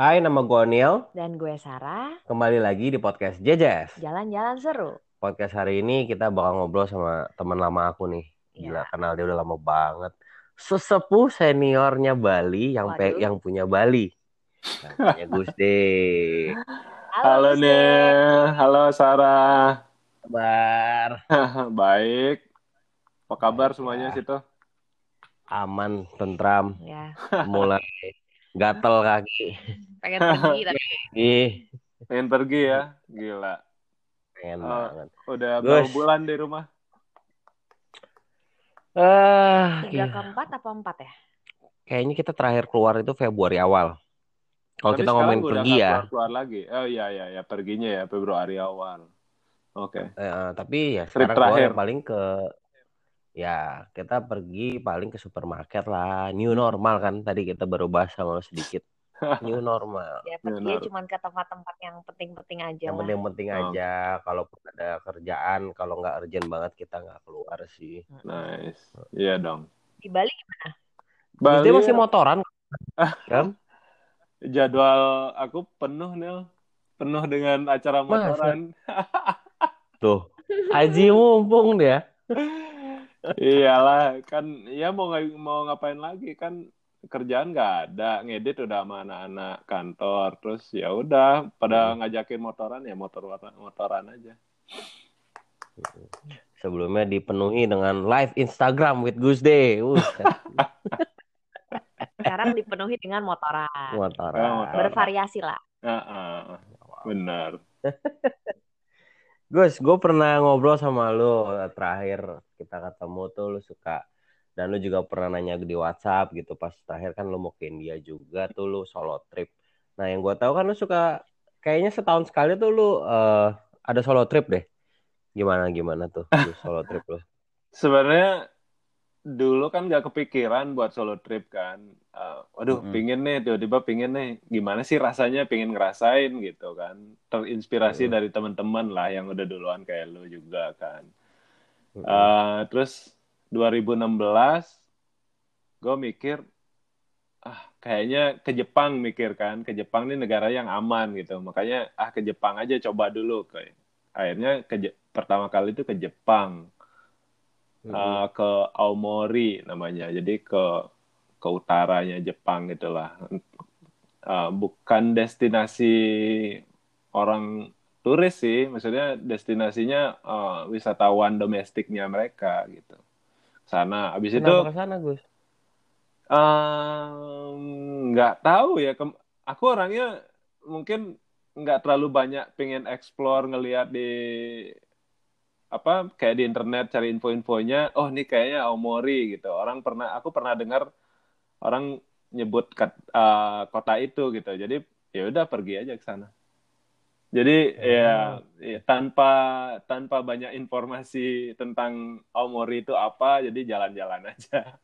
Hai, nama gue Neil. Dan gue Sarah. Kembali lagi di podcast Jejes. Jalan-jalan seru. Podcast hari ini kita bakal ngobrol sama teman lama aku nih. Gila, Ya. kenal dia udah lama banget. Sesepuh seniornya Bali yang pe- yang punya Bali. Namanya Gusti. Halo Gusti. Nel, halo Sarah. Kabar Baik. Apa kabar semuanya ya. situ? aman, tentram, Ya, mulai gatel kaki. pengen pergi tapi Ih, Pengen pergi ya? Gila. pengen Oh. banget. Udah Gus. berapa bulan di rumah? Eh, tiga iya. keempat apa empat ya? kayaknya kita terakhir keluar itu Februari awal. Kalau kita ngomongin pergi ya, Keluar, lagi. Oh iya iya ya perginya ya Februari awal. Oke. Eh, tapi ya Trip sekarang keluar terakhir. paling ke ya kita pergi paling ke supermarket lah new normal kan tadi kita baru bahas sama lo sedikit new normal Ya pergi Benar. cuma ke tempat-tempat yang penting-penting aja yang penting-penting Oh. aja kalaupun ada kerjaan kalau nggak urgent banget kita nggak keluar sih Nice. Iya dong. Di Bali dia Bali masih motoran kan jadwal aku penuh Nel. Penuh dengan acara Masa? motoran. tuh Aji mumpung dia Iyalah, kan ya mau mau ngapain lagi kan kerjaan nggak ada, ngedit udah sama anak-anak kantor, terus ya udah pada Hmm. ngajakin motoran ya motor motoran aja. sebelumnya dipenuhi dengan live Instagram with Gus Day sekarang dipenuhi dengan motoran. motoran Oh, motoran. Bervariasi lah. Heeh, benar. Gus, gue pernah ngobrol sama lu terakhir kita ketemu tuh lu suka dan lu juga pernah nanya di WhatsApp gitu pas terakhir kan lu mau ke India juga tuh lu solo trip. Nah yang gue tahu kan lu suka kayaknya setahun sekali tuh lu eh, ada solo trip deh. Gimana gimana tuh lu solo trip lu? Sebenarnya dulu kan nggak kepikiran buat solo trip kan. Eh, waduh, Mm-mm. pingin nih, tiba-tiba pingin nih. Gimana sih rasanya pingin ngerasain gitu kan. Terinspirasi Mm. dari teman-teman lah yang udah duluan kayak lu juga kan. Eh, terus 2016 gue mikir ah kayaknya ke Jepang mikir kan ke Jepang ini negara yang aman gitu. Makanya ah ke Jepang aja coba dulu kayak akhirnya ke Je- pertama kali itu ke Jepang. Eh, ke Aomori namanya jadi ke ke utaranya Jepang gitulah. Eh, bukan destinasi orang turis sih maksudnya destinasinya eh, wisatawan domestiknya mereka gitu sana abis itu ke sana Gus? Nggak tahu ya. Kem- aku orangnya mungkin nggak terlalu banyak pengen explore ngelihat di apa kayak di internet cari info-infonya. Oh ini kayaknya Aomori gitu. Orang pernah aku pernah dengar orang nyebut kat- eh, kota itu gitu. Jadi ya udah pergi aja ke sana. Jadi ya, ya tanpa tanpa banyak informasi tentang Aomori itu apa, jadi jalan-jalan aja.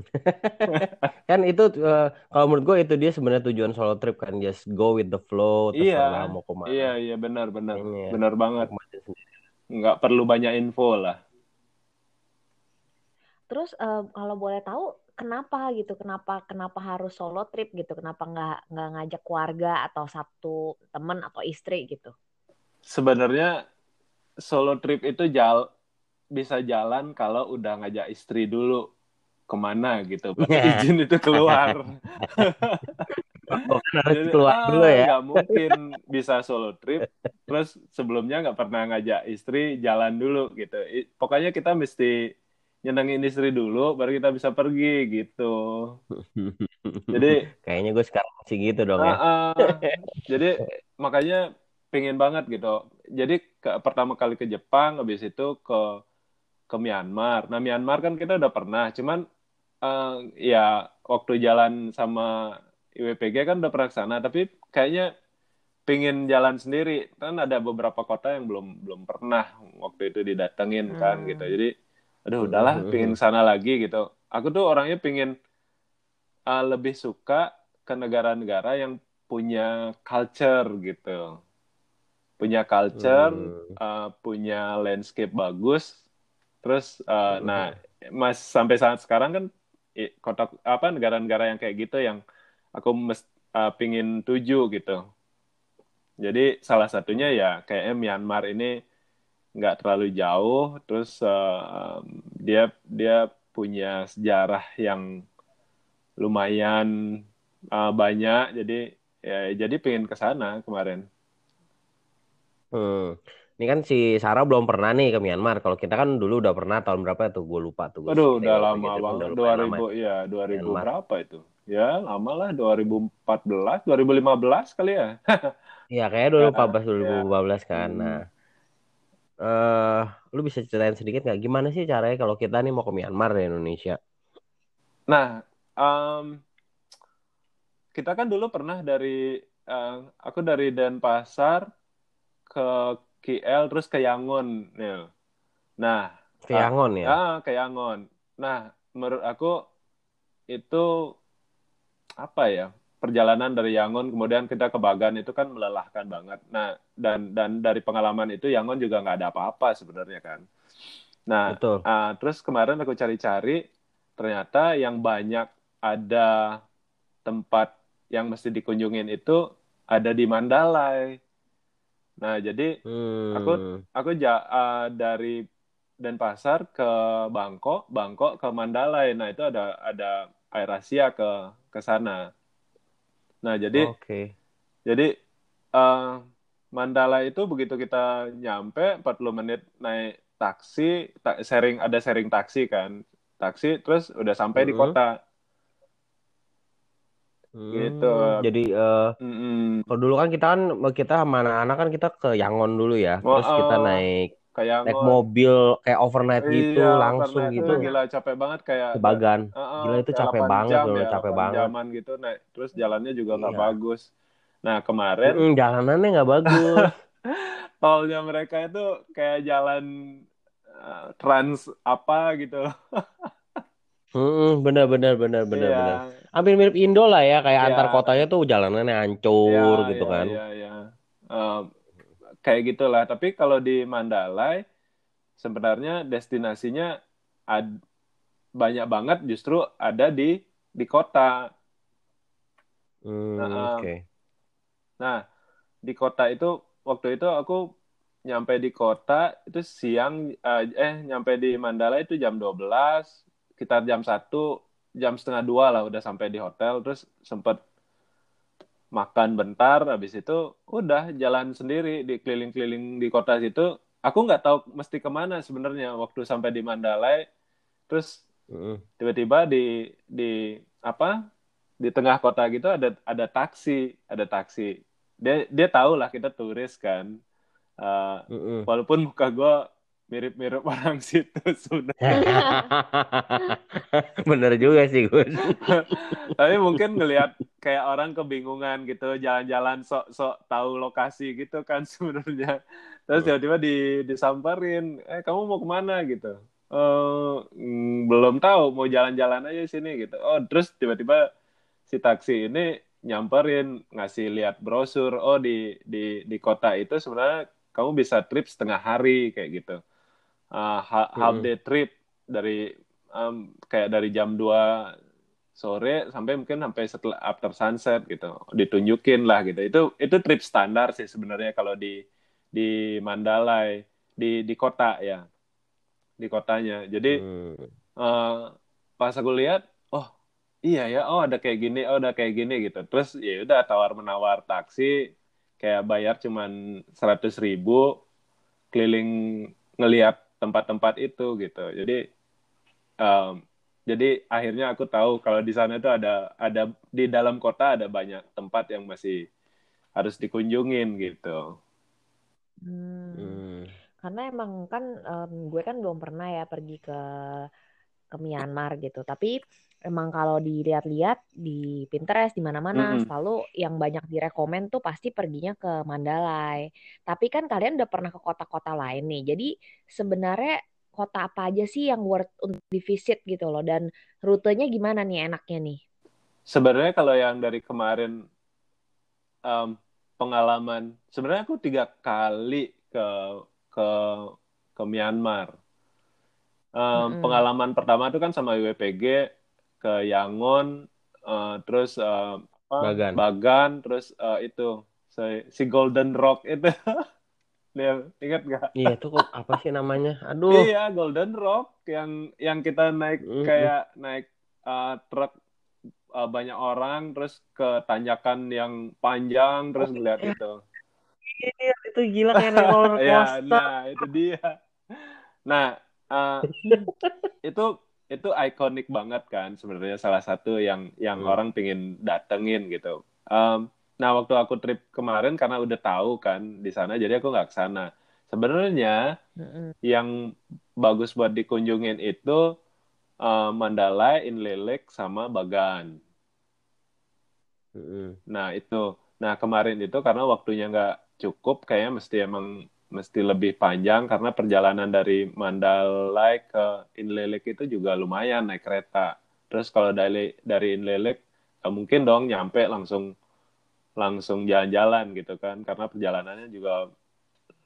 Kan itu eh, kalau menurut gue itu dia sebenarnya tujuan solo trip kan just go with the flow terserah Iya, mau ke mana. Iya, iya benar benar. Kayaknya ya. Benar banget. Nggak perlu banyak info lah. Terus eh, kalau boleh tahu kenapa gitu? Kenapa kenapa harus solo trip gitu? Kenapa nggak nggak ngajak keluarga atau satu temen atau istri gitu? Sebenarnya solo trip itu jal bisa jalan kalau udah ngajak istri dulu ke mana gitu. Baru izin itu keluar. Oh, Jadi, keluar ah, dulu ya. nggak mungkin bisa solo trip. Terus sebelumnya nggak pernah ngajak istri jalan dulu gitu. Pokoknya kita mesti nyenengin istri dulu, baru kita bisa pergi gitu. Jadi Kayaknya gue sekarang masih gitu dong ya. Ah. Jadi makanya pengen banget gitu. Jadi ke, pertama kali ke Jepang, habis itu ke ke Myanmar. Nah Myanmar kan kita udah pernah, cuman eh, ya waktu jalan sama IWPG kan udah pernah sana, tapi kayaknya pengen jalan sendiri. Kan ada beberapa kota yang belum belum pernah waktu itu didatengin kan Hmm. gitu. Jadi aduh udahlah pengen ke sana lagi gitu. Aku tuh orangnya pengen uh, lebih suka ke negara-negara yang punya culture gitu. Punya culture, Hmm. uh, punya landscape bagus. Terus uh, Hmm. nah Mas sampai saat sekarang kan kota apa negara-negara yang kayak gitu yang aku mes- uh, pingin tuju gitu. Jadi salah satunya ya kayak Myanmar ini nggak terlalu jauh, terus uh, dia dia punya sejarah yang lumayan uh, banyak, jadi ya jadi pengen ke sana kemarin. Hmm. Ini kan si Sarah belum pernah nih ke Myanmar. Kalau kita kan dulu udah pernah tahun berapa tuh? Gue lupa tuh. Aduh, udah lama gitu, banget. 2000 ya, 2000 Myanmar. berapa itu? Ya, lama lah 2014, 2015 kali ya. Iya, kayak 2014 2015 kan. Nah. Uh, lu bisa ceritain sedikit nggak gimana sih caranya kalau kita nih mau ke Myanmar di Indonesia? Nah, um, kita kan dulu pernah dari uh, aku dari Denpasar ke KL terus ke Yangon, Nil. Nah, ke Yangon ya? Ah, ke Yangon. Nah, menurut aku itu apa ya? Perjalanan dari Yangon kemudian kita ke Bagan itu kan melelahkan banget. Nah, dan dan dari pengalaman itu Yangon juga nggak ada apa-apa sebenarnya kan. Nah, Betul. Uh, terus kemarin aku cari-cari ternyata yang banyak ada tempat yang mesti dikunjungin itu ada di Mandalay. Nah, jadi hmm. aku aku ja, uh, dari Denpasar ke Bangkok, Bangkok ke Mandalay. Nah, itu ada ada air Asia ke ke sana. Nah, jadi okay. Jadi uh, Mandalay itu begitu kita nyampe 40 menit naik taksi, ta sharing ada sharing taksi kan. Taksi terus udah sampai hmm. di kota. Hmm, gitu. Jadi uh, mm -mm. kalau dulu kan kita kan kita sama anak-anak kan kita ke Yangon dulu ya. Terus oh, kita naik kayak naik mobil kayak overnight iya, gitu langsung overnight gitu. Gila capek banget kayak Bagan. Uh, uh, gila itu capek banget jam, ya, capek banget. Jaman gitu naik terus jalannya juga nggak iya. bagus. Nah, kemarin mm, jalanannya nggak bagus. Tolnya mereka itu kayak jalan uh, trans apa gitu. Hmm, benar benar benar benar yeah. benar. Hampir mirip Indo lah ya, kayak yeah. antar kotanya tuh jalanannya hancur yeah, gitu yeah, kan. Iya, yeah, iya, yeah. uh, kayak gitulah. Tapi kalau di Mandalay sebenarnya destinasinya ad, banyak banget justru ada di di kota. Hmm, nah, Oke. Okay. Nah, di kota itu waktu itu aku nyampe di kota itu siang uh, eh nyampe di Mandalay itu jam 12 sekitar jam satu jam setengah dua lah udah sampai di hotel terus sempet makan bentar habis itu udah jalan sendiri di keliling-keliling di kota situ. Aku nggak tahu mesti ke mana sebenarnya waktu sampai di Mandalay. Terus tiba-tiba di di apa di tengah kota gitu ada ada taksi ada taksi. Dia dia tahu lah kita turis kan. Uh, uh -uh. walaupun muka gue mirip-mirip orang situ sudah. Bener juga sih Gus. Tapi mungkin ngelihat kayak orang kebingungan gitu, jalan-jalan sok-sok tahu lokasi gitu kan sebenarnya. Terus tiba-tiba di disamperin, eh kamu mau ke mana gitu? Oh, belum tahu, mau jalan-jalan aja sini gitu. Oh, terus tiba-tiba si taksi ini nyamperin, ngasih lihat brosur. Oh, di di di kota itu sebenarnya kamu bisa trip setengah hari kayak gitu uh, half day trip dari um, kayak dari jam 2 sore sampai mungkin sampai setelah after sunset gitu. Ditunjukin lah gitu. Itu itu trip standar sih sebenarnya kalau di di Mandalay. Di di kota ya. Di kotanya. Jadi hmm. uh, pas aku lihat oh iya ya oh ada kayak gini oh ada kayak gini gitu. Terus ya udah tawar menawar taksi kayak bayar cuman seratus ribu keliling ngelihat tempat-tempat itu gitu jadi um, jadi akhirnya aku tahu kalau di sana itu ada ada di dalam kota ada banyak tempat yang masih harus dikunjungin gitu hmm. Hmm. karena emang kan um, gue kan belum pernah ya pergi ke ke Myanmar gitu tapi emang kalau dilihat-lihat di Pinterest di mana-mana mm-hmm. selalu yang banyak direkomend tuh pasti perginya ke Mandalay. Tapi kan kalian udah pernah ke kota-kota lain nih. Jadi sebenarnya kota apa aja sih yang worth untuk di visit gitu loh dan rutenya gimana nih enaknya nih? Sebenarnya kalau yang dari kemarin um, pengalaman sebenarnya aku tiga kali ke ke ke Myanmar. Um, mm-hmm. Pengalaman pertama itu kan sama WPG ke Yangon uh, terus uh, Bagan. Bagan, terus uh, itu si, si Golden Rock itu. Dia ingat gak? Iya itu kok apa sih namanya? Aduh. Iya Golden Rock yang yang kita naik Mm-mm. kayak naik uh, truk uh, banyak orang terus ke tanjakan yang panjang terus ngeliat itu. Iya, itu gila kayak naik roller Ya, coaster. nah itu dia. Nah, uh, itu itu ikonik banget kan sebenarnya salah satu yang yang Hmm. orang pingin datengin gitu. Um, nah waktu aku trip kemarin karena udah tahu kan di sana jadi aku nggak ke sana. Sebenarnya Mm-mm. yang bagus buat dikunjungin itu uh, Mandalay, Inlilik sama Bagan. Mm-mm. Nah itu, nah kemarin itu karena waktunya nggak cukup, kayaknya mesti emang mesti lebih panjang karena perjalanan dari Mandalay ke Inlilik itu juga lumayan naik kereta. Terus kalau dari dari Inlilik nggak mungkin dong nyampe langsung langsung jalan-jalan gitu kan, karena perjalanannya juga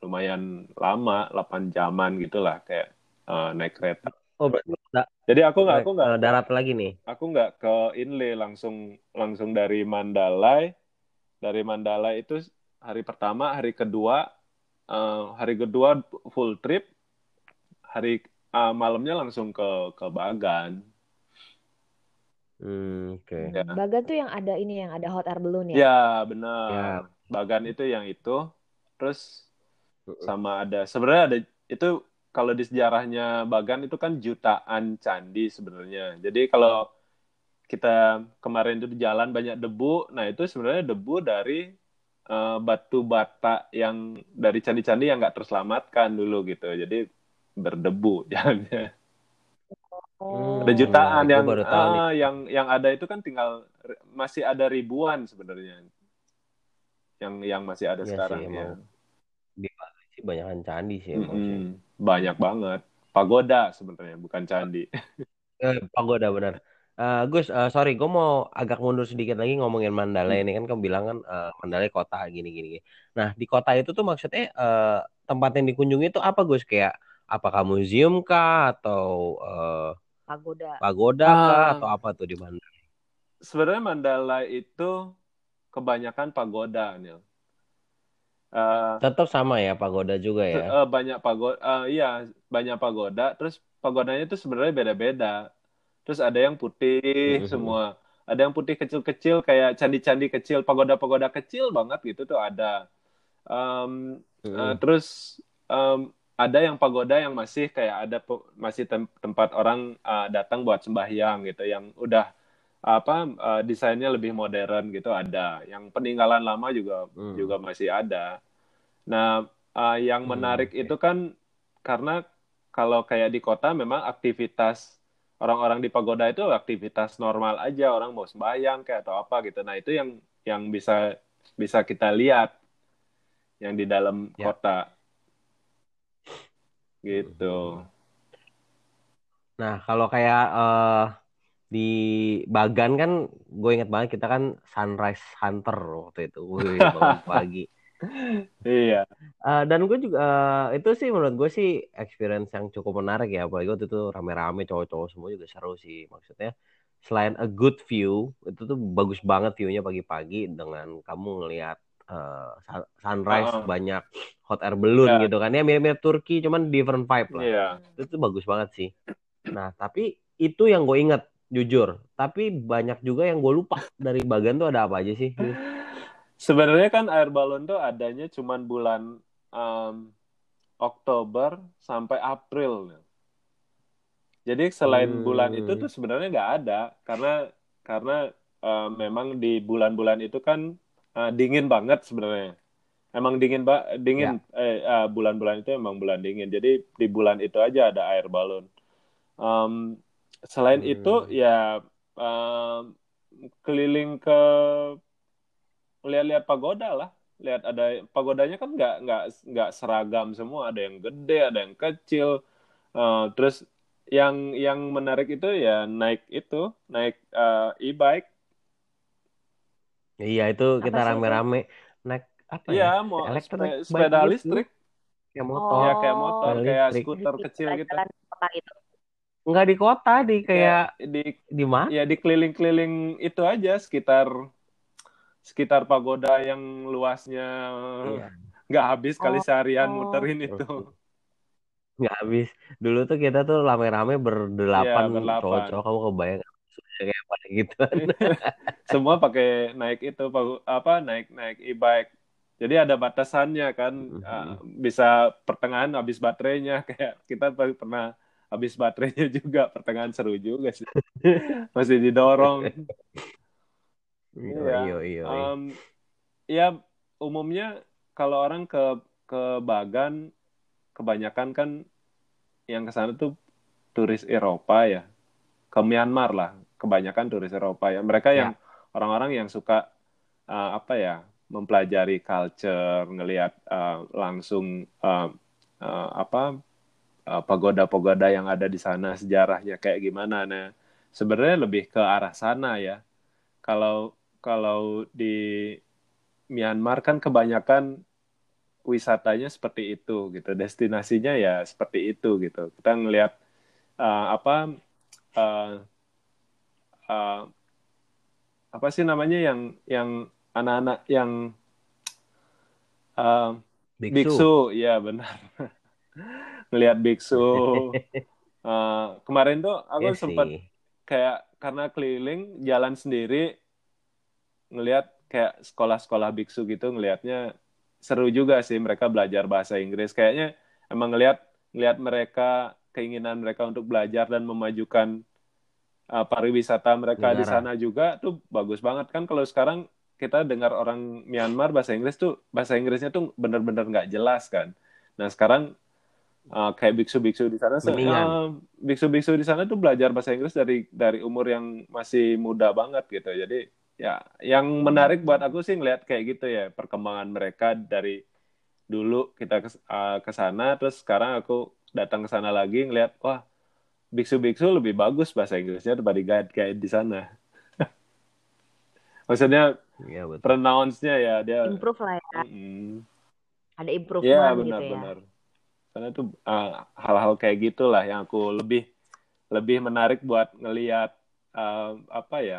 lumayan lama, 8 jaman gitulah kayak uh, naik kereta. Oh berarti da- Jadi aku nggak aku nggak eh, darat lagi nih. aku nggak ke Inle langsung langsung dari Mandalay dari Mandalay itu hari pertama hari kedua eh, hari kedua full trip hari eh, malamnya langsung ke ke Bagan Hmm, oke. Ya. Bagan tuh yang ada ini yang ada hot air balloon ya. ya benar Ya. Bagan itu yang itu terus sama ada sebenarnya ada itu kalau di sejarahnya Bagan itu kan jutaan candi sebenarnya jadi kalau kita kemarin itu di jalan banyak debu nah itu sebenarnya debu dari eh, batu bata yang dari candi-candi yang nggak terselamatkan dulu gitu jadi berdebu jalannya Oh. ada jutaan yang baru tahu ah, yang yang ada itu kan tinggal masih ada ribuan sebenarnya yang yang masih ada Iya sekarang sih, ya. Di Bali sih banyakan candi sih emang sih. Mm-mm. banyak banget pagoda sebenarnya bukan candi Eh, pagoda benar. Eh, Gus, eh, sorry, gue mau agak mundur sedikit lagi ngomongin Mandalay ini kan kamu bilang kan eh, Mandalay kota gini gini. gini. Nah di kota itu tuh maksudnya eh, tempat yang dikunjungi itu apa Gus? Kayak apakah museum kah atau eh, Pagoda. pagoda kah Ah. atau apa tuh di Mandalay? sebenarnya Mandalay itu kebanyakan pagoda Nil Eh, Tetap sama ya pagoda juga ya. eh, banyak pagoda iya banyak pagoda terus pagodanya itu sebenarnya beda-beda terus ada yang putih Mhm. semua ada yang putih kecil-kecil kayak candi-candi kecil pagoda-pagoda kecil banget gitu tuh ada Em, Mm-mm. Eh, terus em, ada yang pagoda yang masih kayak ada masih tem- tempat orang eh, datang buat sembahyang gitu yang udah apa eh, desainnya lebih modern gitu ada yang peninggalan lama juga Hmm. juga masih ada nah eh, yang Hmm, menarik itu kan karena kalau kayak di kota memang aktivitas orang-orang di pagoda itu aktivitas normal aja orang mau sembahyang kayak atau apa gitu nah itu yang yang bisa bisa kita lihat yang di dalam Ya. kota gitu Nah, kalau kayak eh, di Bagan kan gue inget banget kita kan sunrise hunter waktu itu. Wih, bangun pagi. Iya Eh, dan gue juga eh, itu sih menurut gue sih experience yang cukup menarik ya. Apalagi waktu itu rame-rame cowok-cowok semua juga seru sih. Maksudnya selain a good view, itu tuh bagus banget view-nya pagi-pagi dengan kamu ngelihat eh, sun- sunrise Ah. banyak hot air balloon Ya. gitu kan. Ya mirip-mirip Turki cuman different vibe lah iya itu tuh bagus banget sih. Nah, tapi itu yang gue inget, jujur. Tapi banyak juga yang gue lupa dari bagian tuh ada apa aja sih? Sebenarnya kan air balon tuh adanya cuman bulan em, Oktober sampai April. Jadi selain Hmm. bulan itu tuh sebenarnya nggak ada. Karena karena eh, memang di bulan-bulan itu kan eh, dingin banget sebenarnya. Emang dingin ba dingin eh, eh, bulan-bulan itu emang bulan dingin. Jadi di bulan itu aja ada air balon. Em, selain Hmm. itu ya em, keliling ke lihat-lihat pagoda lah lihat ada pagodanya kan nggak nggak nggak seragam semua ada yang gede ada yang kecil Eh, terus yang yang menarik itu ya naik itu naik eh, e-bike Iya, itu kita rame-rame naik apa ya? Iya, mau spe- bike sepeda gitu. listrik Kayak Oh. motor. ya kayak motor Sepeda kayak listrik. skuter kecil gitu kota itu. Enggak di kota, di kayak di di mana? ya di keliling-keliling itu aja sekitar sekitar pagoda yang luasnya Iya. nggak habis kali Oh. seharian Oh. muterin itu. Nggak habis. Dulu tuh kita tuh rame-rame berdelapan Iya, berlapan. cowok-cowok kamu kebayang kayak pada gitu. Semua pakai naik itu apa naik naik e-bike. Jadi ada batasannya kan Mhm. uh, bisa pertengahan habis baterainya kayak kita per- pernah habis baterainya juga pertengahan seru juga sih. Masih didorong. Iya. Iya, iya, iya. Um, ya umumnya kalau orang ke ke Bagan kebanyakan kan yang ke sana tuh turis Eropa ya. Ke Myanmar lah, kebanyakan turis Eropa ya. Mereka yang orang-orang yang suka uh, apa ya, mempelajari culture, ngelihat uh, langsung uh, uh, apa uh, pagoda-pagoda yang ada di sana sejarahnya kayak gimana. Nah, sebenarnya lebih ke arah sana ya. Kalau kalau di Myanmar kan kebanyakan wisatanya seperti itu gitu. Destinasinya ya seperti itu gitu. Kita ngelihat uh, apa uh, uh, apa sih namanya yang yang anak-anak yang uh, Biksu. biksu. Ya benar. Ngelihat biksu. Uh, kemarin tuh aku Iya sempat kayak karena keliling jalan sendiri ngelihat kayak sekolah-sekolah biksu gitu ngelihatnya seru juga sih mereka belajar bahasa Inggris. Kayaknya emang ngelihat ngelihat mereka keinginan mereka untuk belajar dan memajukan uh, pariwisata mereka di Negara. sana juga tuh bagus banget. Kan kalau sekarang kita dengar orang Myanmar bahasa Inggris tuh bahasa Inggrisnya tuh bener-bener nggak jelas kan. Nah sekarang uh, kayak biksu-biksu di sana uh, biksu-biksu di sana tuh belajar bahasa Inggris dari dari umur yang masih muda banget gitu. Jadi ya yang menarik buat aku sih ngeliat kayak gitu ya perkembangan mereka dari dulu kita ke, uh, ke sana terus sekarang aku datang ke sana lagi ngeliat wah biksu-biksu lebih bagus bahasa Inggrisnya daripada guide-guide di sana maksudnya betul. pronounce-nya ya dia Improve lah ya. Mm-mm. Ada Iya improvement gitu ya. benar-benar. Karena itu uh, hal-hal kayak gitulah yang aku lebih lebih menarik buat ngelihat uh, apa ya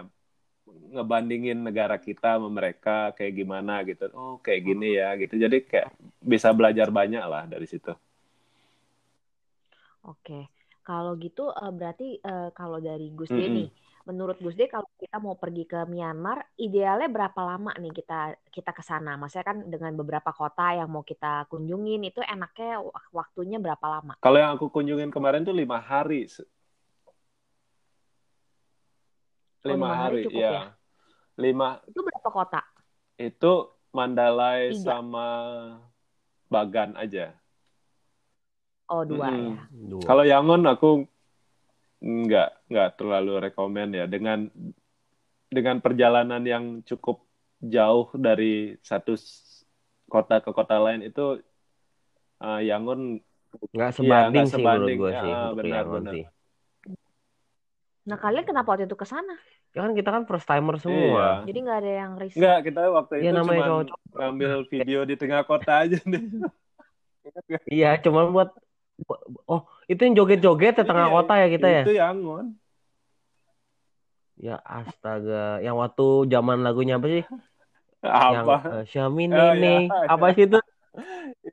ngebandingin negara kita sama mereka kayak gimana gitu. Oh kayak gini ya gitu. Jadi kayak bisa belajar banyak lah dari situ. Oke. Kalau gitu eh, berarti eh, kalau dari Gus D Mm-mm. nih, menurut Gus D kalau kita mau pergi ke Myanmar, idealnya berapa lama nih kita kita ke sana? Maksudnya kan dengan beberapa kota yang mau kita kunjungin itu enaknya wak- waktunya berapa lama? Kalau yang aku kunjungin kemarin tuh lima hari. Oh, Lima hari hari, cukup ya. ya? Lima Itu berapa kota? itu Mandalay Tiga. sama Bagan aja. Oh, dua Mm-mm. ya. Dua. Kalau Yangon aku nggak nggak terlalu rekomen ya dengan dengan perjalanan yang cukup jauh dari satu kota ke kota lain itu uh, Yangon nggak Iya, sebanding sih sebanding. menurut gue Ya, sih ah, untuk benar, Yangon benar. sih. Nah, kalian kenapa waktu itu ke sana? Ya kan kita kan first timer semua. Jadi nggak ada yang riset. nggak kita waktu Iya, itu namanya cuma cowok-cowok. ngambil video di tengah kota aja deh. Iya, cuman buat Oh, itu yang joget-joget di tengah Iya, kota ya kita ya? Itu Yangon. Ya astaga, yang waktu zaman lagunya apa sih? Yang Apa? eh, Xiaomi Oh, Nene, iya. apa sih itu?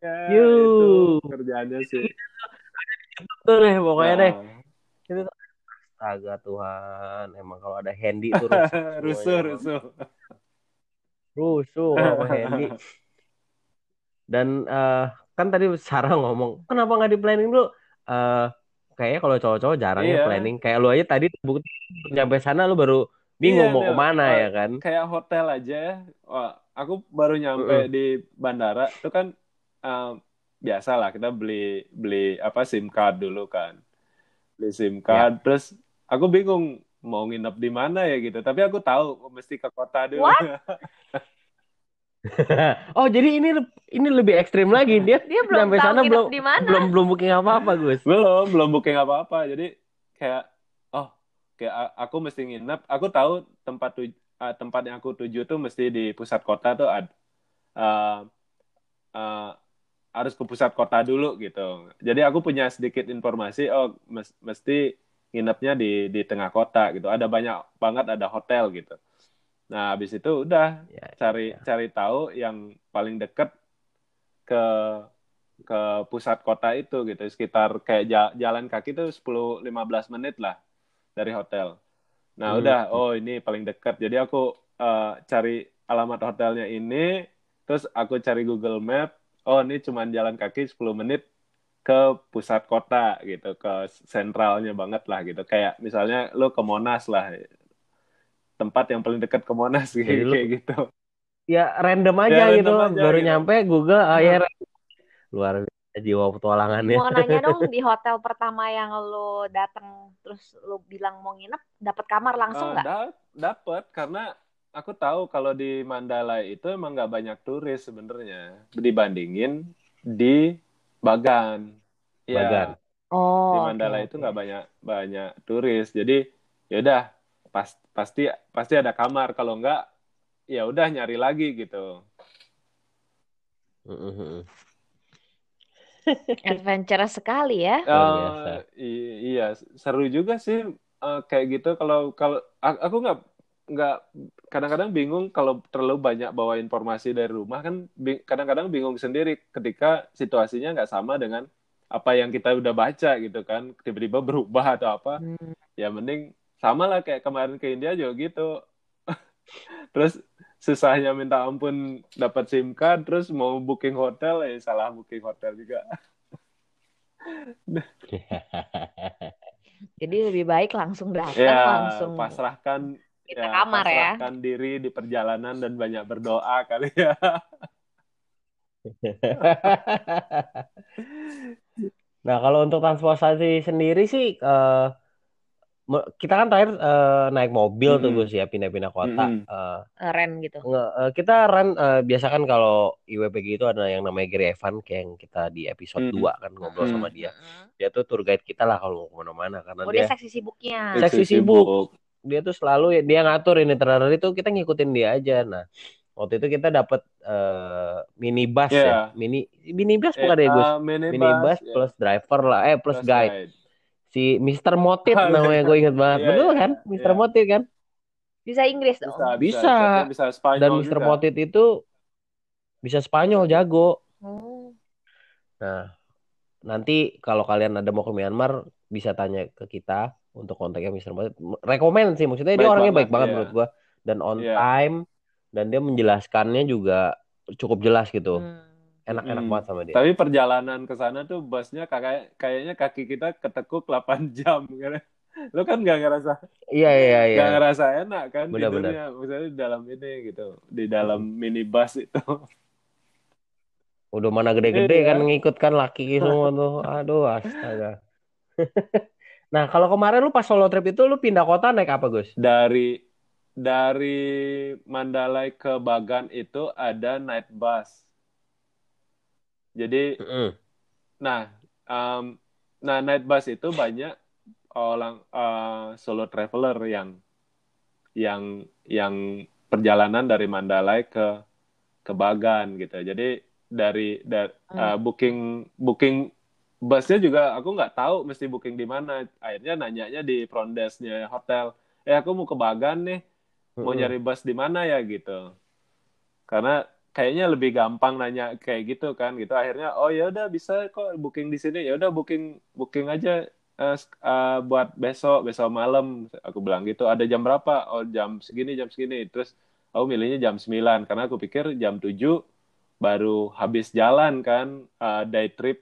Ya, Yuh. itu kerjaannya sih. Tuh deh, pokoknya deh. Nah, Astaga Tuhan, emang kalau ada Handy tuh rusuh rusuh, rusuh. Rusuh kalau Handy. Dan eh, kan tadi Sarah ngomong, kenapa nggak di planning dulu? Eh, kayaknya kalau cowok-cowok jarang ya Iya. planning. Kayak lu aja tadi bukti nyampe sana lu baru bingung Iya, mau Nel. ke mana Eh, ya kan? kayak hotel aja ya. Wah, aku baru nyampe Mm-mm. di bandara itu kan eh, biasa lah kita beli beli apa SIM card dulu kan. Beli SIM card terus aku bingung mau nginep di mana ya gitu. Tapi aku tahu mesti ke kota dulu. What? oh jadi ini ini lebih ekstrim lagi dia Dia belum sampai tahu sana belum di mana. belum belum booking apa apa Gus. belum, belum booking apa-apa. Jadi kayak oh, kayak aku mesti nginep. Aku tahu tempat tuj tempat yang aku tuju tuh mesti di pusat kota tuh ada eh, eh, harus ke pusat kota dulu gitu. Jadi aku punya sedikit informasi oh mes- mesti nginepnya di di tengah kota gitu. Ada banyak banget ada hotel gitu. Nah, habis itu udah Ya, cari ya. cari tahu yang paling deket ke ke pusat kota itu gitu sekitar kayak ja- jalan kaki tuh 10-15 menit lah dari hotel. Nah Hmm. udah oh ini paling dekat jadi aku eh, cari alamat hotelnya ini terus aku cari Google Map oh ini cuman jalan kaki 10 menit ke pusat kota gitu ke sentralnya banget lah gitu kayak misalnya lu ke Monas lah tempat yang paling dekat ke Monas Jadi lu- kayak gitu. Ya random aja Ya, random gitu. aja Baru gitu. nyampe Google, oh ya luar biasa jiwa petualangannya. Mau nanya dong di hotel pertama yang lo datang terus lo bilang mau nginep, dapat kamar langsung Eh, nggak? da- dapet karena aku tahu kalau di Mandala itu emang nggak banyak turis sebenarnya dibandingin di Bagan. Ya, Bagan. oh, di Mandala itu oke. nggak banyak banyak turis. Jadi yaudah pas, pasti pasti ada kamar. Kalau nggak ya udah nyari lagi gitu. Mm-mm. Adventurous sekali ya. Luar Eh, biasa. i- iya seru juga sih eh, kayak gitu kalau kalau aku nggak nggak kadang-kadang bingung kalau terlalu banyak bawa informasi dari rumah kan kadang-kadang bingung sendiri ketika situasinya nggak sama dengan apa yang kita udah baca gitu kan tiba-tiba berubah atau apa Hmm. ya mending sama lah kayak kemarin ke India juga gitu terus susahnya minta ampun dapat SIM card terus mau booking hotel ya salah booking hotel juga Jadi lebih baik langsung datang, ya langsung pasrahkan kita ya, kamar ya. pasrahkan diri di perjalanan dan banyak berdoa kali ya Nah, kalau untuk transportasi sendiri sih eh, me- kita kan terakhir eh, naik mobil tuh Mm-mm. Gus ya pindah-pindah kota. Mm-mm. Eh, Rem gitu. nge- eh, kita run eh, biasa kan kalau IWPG itu ada yang namanya Gary Evan kayak yang kita di episode Mm. 2 kan ngobrol Mm. sama dia. Dia tuh tour guide kita lah kalau mau ke mana-mana karena Oh dia dia seksi sibuknya. Seksi sibuk. Dia tuh selalu dia ngatur ini terakhir itu kita ngikutin dia aja. Nah, waktu itu kita dapat eh, minibus ya. Iya. Mini minibus Eh, bukan ya Gus? uh, minibus, minibus ya. plus driver lah, eh plus, Plus guide. Si Mr. Motif namanya gue inget banget. Iya, Betul iya, kan? Mr. iya. Motif kan? Bisa Inggris dong. bisa bisa Bisa. Bisa Spanyol Dan Mr. juga. Motif itu bisa Spanyol jago. Oh. Nah, nanti kalau kalian ada mau ke Myanmar bisa tanya ke kita untuk kontaknya Mr. Motif. Rekomen sih maksudnya dia Baik orangnya banget, baik banget iya. menurut gua dan on Iya. time dan dia menjelaskannya juga cukup jelas gitu. Hmm. Enak-enak Mm. banget sama dia. Tapi perjalanan ke sana tuh busnya kayak kayaknya kaki kita ketekuk 8 jam kan. Lu kan nggak ngerasa Iya iya iya. nggak ngerasa enak kan Benar, tidurnya misalnya di dalam ini gitu di dalam minibus itu. Udah mana gede-gede Iya. kan ngikut kan laki semua tuh. Aduh astaga. nah, kalau kemarin lu pas solo trip itu lu pindah kota naik apa, Gus? Dari dari Mandalay ke Bagan itu ada night bus. Jadi Mm-mm. Nah, um, nah night bus itu banyak orang uh, solo traveler yang yang yang perjalanan dari Mandalay ke ke Bagan gitu. Jadi dari dari uh, booking booking busnya juga aku nggak tahu mesti booking di mana. Akhirnya nanyanya di front desk-nya hotel. Eh aku mau ke Bagan nih, mau nyari bus di mana ya gitu. Karena kayaknya lebih gampang nanya kayak gitu kan gitu. Akhirnya oh ya udah bisa kok booking di sini. Ya udah booking booking aja eh, sk- eh, buat besok besok malam. Aku bilang gitu. Ada jam berapa? Oh jam segini jam segini. Terus aku milihnya jam 9 karena aku pikir jam 7 baru habis jalan kan eh, day trip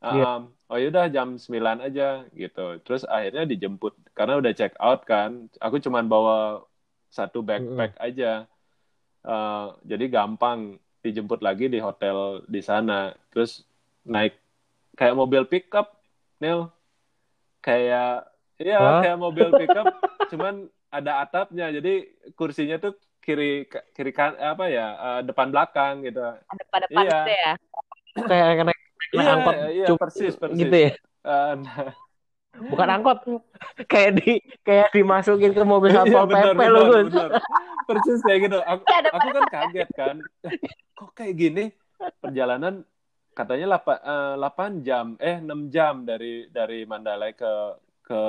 Iya. Um, oh yaudah jam 9 aja gitu terus akhirnya dijemput karena udah check out kan aku cuman bawa satu backpack aja Eh, jadi gampang dijemput lagi di hotel di sana terus naik kayak mobil pickup Neil kayak iya Hah? kayak mobil pickup cuman ada atapnya jadi kursinya tuh kiri kiri kan apa ya eh, depan belakang gitu Ada pada depan Iya. gitu ya. Kayak naik, naik iya angkot iya cuma persis persis gitu ya. Eh, nah, Bukan angkot. kayak di kayak dimasukin ke mobil iya, satpol benar, PP Gus. benar. persis kayak gitu aku, Iya, aku kan kaget kan kok kayak gini perjalanan katanya 8, 8 jam eh 6 jam dari dari Mandalay ke ke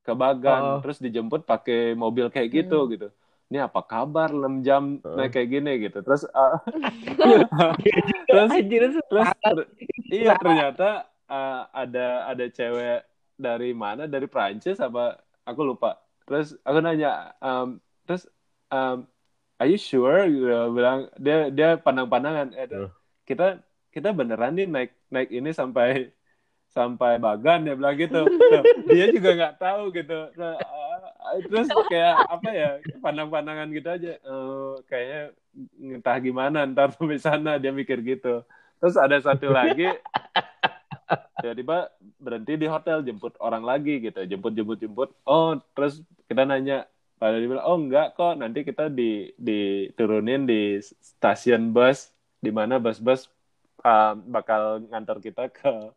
ke Bagan Oh. terus dijemput pakai mobil kayak gitu Hmm. gitu ini apa kabar 6 jam uh. naik kayak gini? Gitu. Terus uh, terus terus ter, iya ternyata uh, ada ada cewek dari mana? Dari Prancis apa? Aku lupa. Terus aku nanya um, terus um, are you sure? Gitu bilang dia dia pandang-pandangan eh, uh. kita kita beneran nih naik naik ini sampai sampai Bagan dia bilang gitu. Nah, dia juga nggak tahu gitu. Nah, terus kayak apa ya pandang-pandangan gitu aja uh, kayaknya entah gimana ntar sampai sana dia mikir gitu terus ada satu lagi tiba-tiba berhenti di hotel jemput orang lagi gitu jemput jemput jemput oh terus kita nanya pada dia bilang oh enggak kok nanti kita di diturunin di stasiun bus di mana bus-bus uh, bakal ngantar kita ke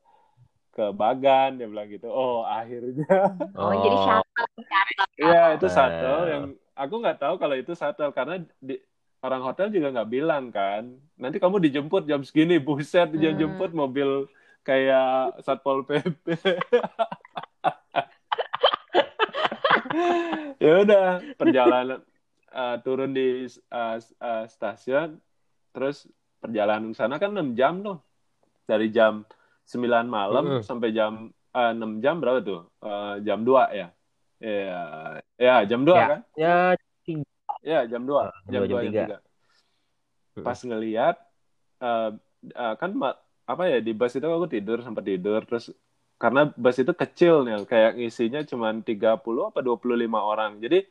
ke Bagan dia bilang gitu. Oh akhirnya. Oh, oh. jadi shuttle. Iya itu shuttle yang aku nggak tahu kalau itu shuttle karena di, orang hotel juga nggak bilang kan. Nanti kamu dijemput jam segini buset dia hmm. jemput mobil kayak satpol pp ya udah perjalanan uh, turun di uh, uh, stasiun terus perjalanan ke sana kan 6 jam tuh. Dari jam 9 malam mm sampai jam uh, eh, 6 jam berapa tuh? Uh, jam 2 ya? Ya, ya jam 2 ya. kan? Ya, ya jam 2. Uh, jam 2 jam 3. Jam 3. Pas ngeliat uh, uh, kan apa ya di bus itu aku tidur sempat tidur terus karena bus itu kecil nih kayak ngisinya cuma 30 apa 25 orang. Jadi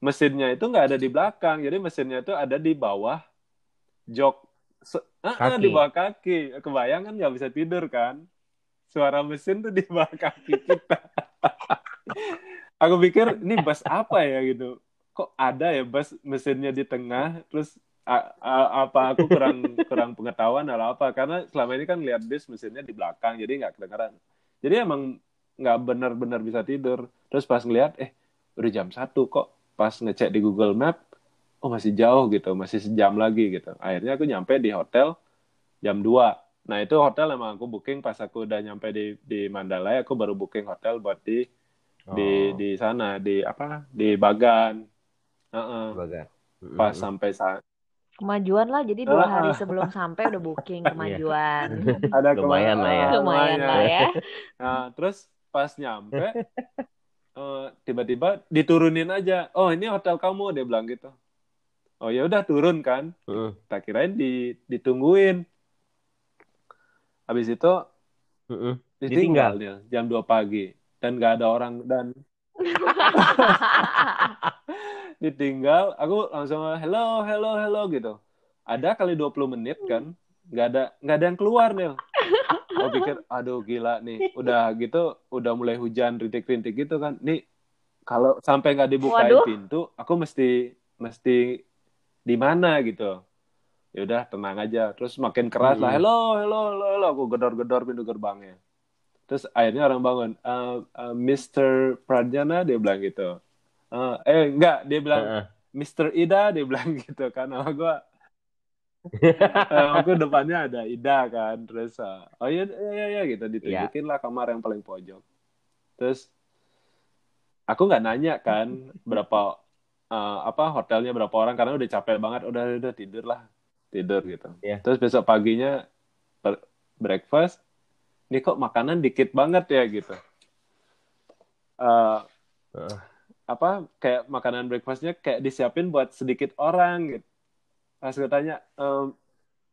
mesinnya itu nggak ada di belakang. Jadi mesinnya itu ada di bawah jok Ah, di bawah kaki. Kebayang kan nggak bisa tidur kan? Suara mesin tuh di bawah kaki kita. aku pikir ini bus apa ya gitu. Kok ada ya bus mesinnya di tengah, terus a, a, apa aku kurang kurang pengetahuan atau apa? Karena selama ini kan lihat bis mesinnya di belakang, jadi nggak kedengeran. Jadi emang nggak benar-benar bisa tidur. Terus pas ngeliat, eh udah jam satu kok. Pas ngecek di Google Map, oh masih jauh gitu, masih sejam lagi gitu. Akhirnya aku nyampe di hotel jam 2. Nah itu hotel emang aku booking pas aku udah nyampe di di Mandalay, aku baru booking hotel buat di oh. di di sana di apa di Bagan. Uh -uh. Bagan. Pas mm -hmm. sampai saat kemajuan lah jadi dua hari sebelum sampai udah booking iya. kemajuan ada lumayan lah ya lumayan lah ya nah terus pas nyampe uh, tiba-tiba diturunin aja oh ini hotel kamu dia bilang gitu oh ya udah turun kan. Uh. tak kirain di ditungguin. Habis itu uh -uh. ditinggal, nih jam 2 pagi. Dan gak ada orang dan ditinggal. Aku langsung hello hello hello gitu. Ada kali 20 menit kan nggak ada nggak ada yang keluar nih aku pikir aduh gila nih. Udah gitu udah mulai hujan rintik-rintik gitu kan. Nih kalau sampai nggak dibukain Waduh. pintu aku mesti mesti di mana gitu ya udah tenang aja terus makin keras hmm. lah hello hello hello hello aku gedor-gedor pintu gerbangnya terus akhirnya orang bangun uh, uh, Mr. Pradjana dia bilang gitu uh, eh enggak dia bilang uh -uh. Mr. Ida dia bilang gitu kan nama gue uh, aku depannya ada Ida kan terus uh, oh iya iya iya, iya gitu ditunjukin yeah. lah kamar yang paling pojok terus aku nggak nanya kan berapa uh, apa hotelnya berapa orang karena udah capek banget udah udah tidur lah tidur gitu. Yeah. terus besok paginya breakfast ini kok makanan dikit banget ya? gitu. Uh, uh. apa kayak makanan breakfastnya kayak disiapin buat sedikit orang gitu. Pas gue tanya um,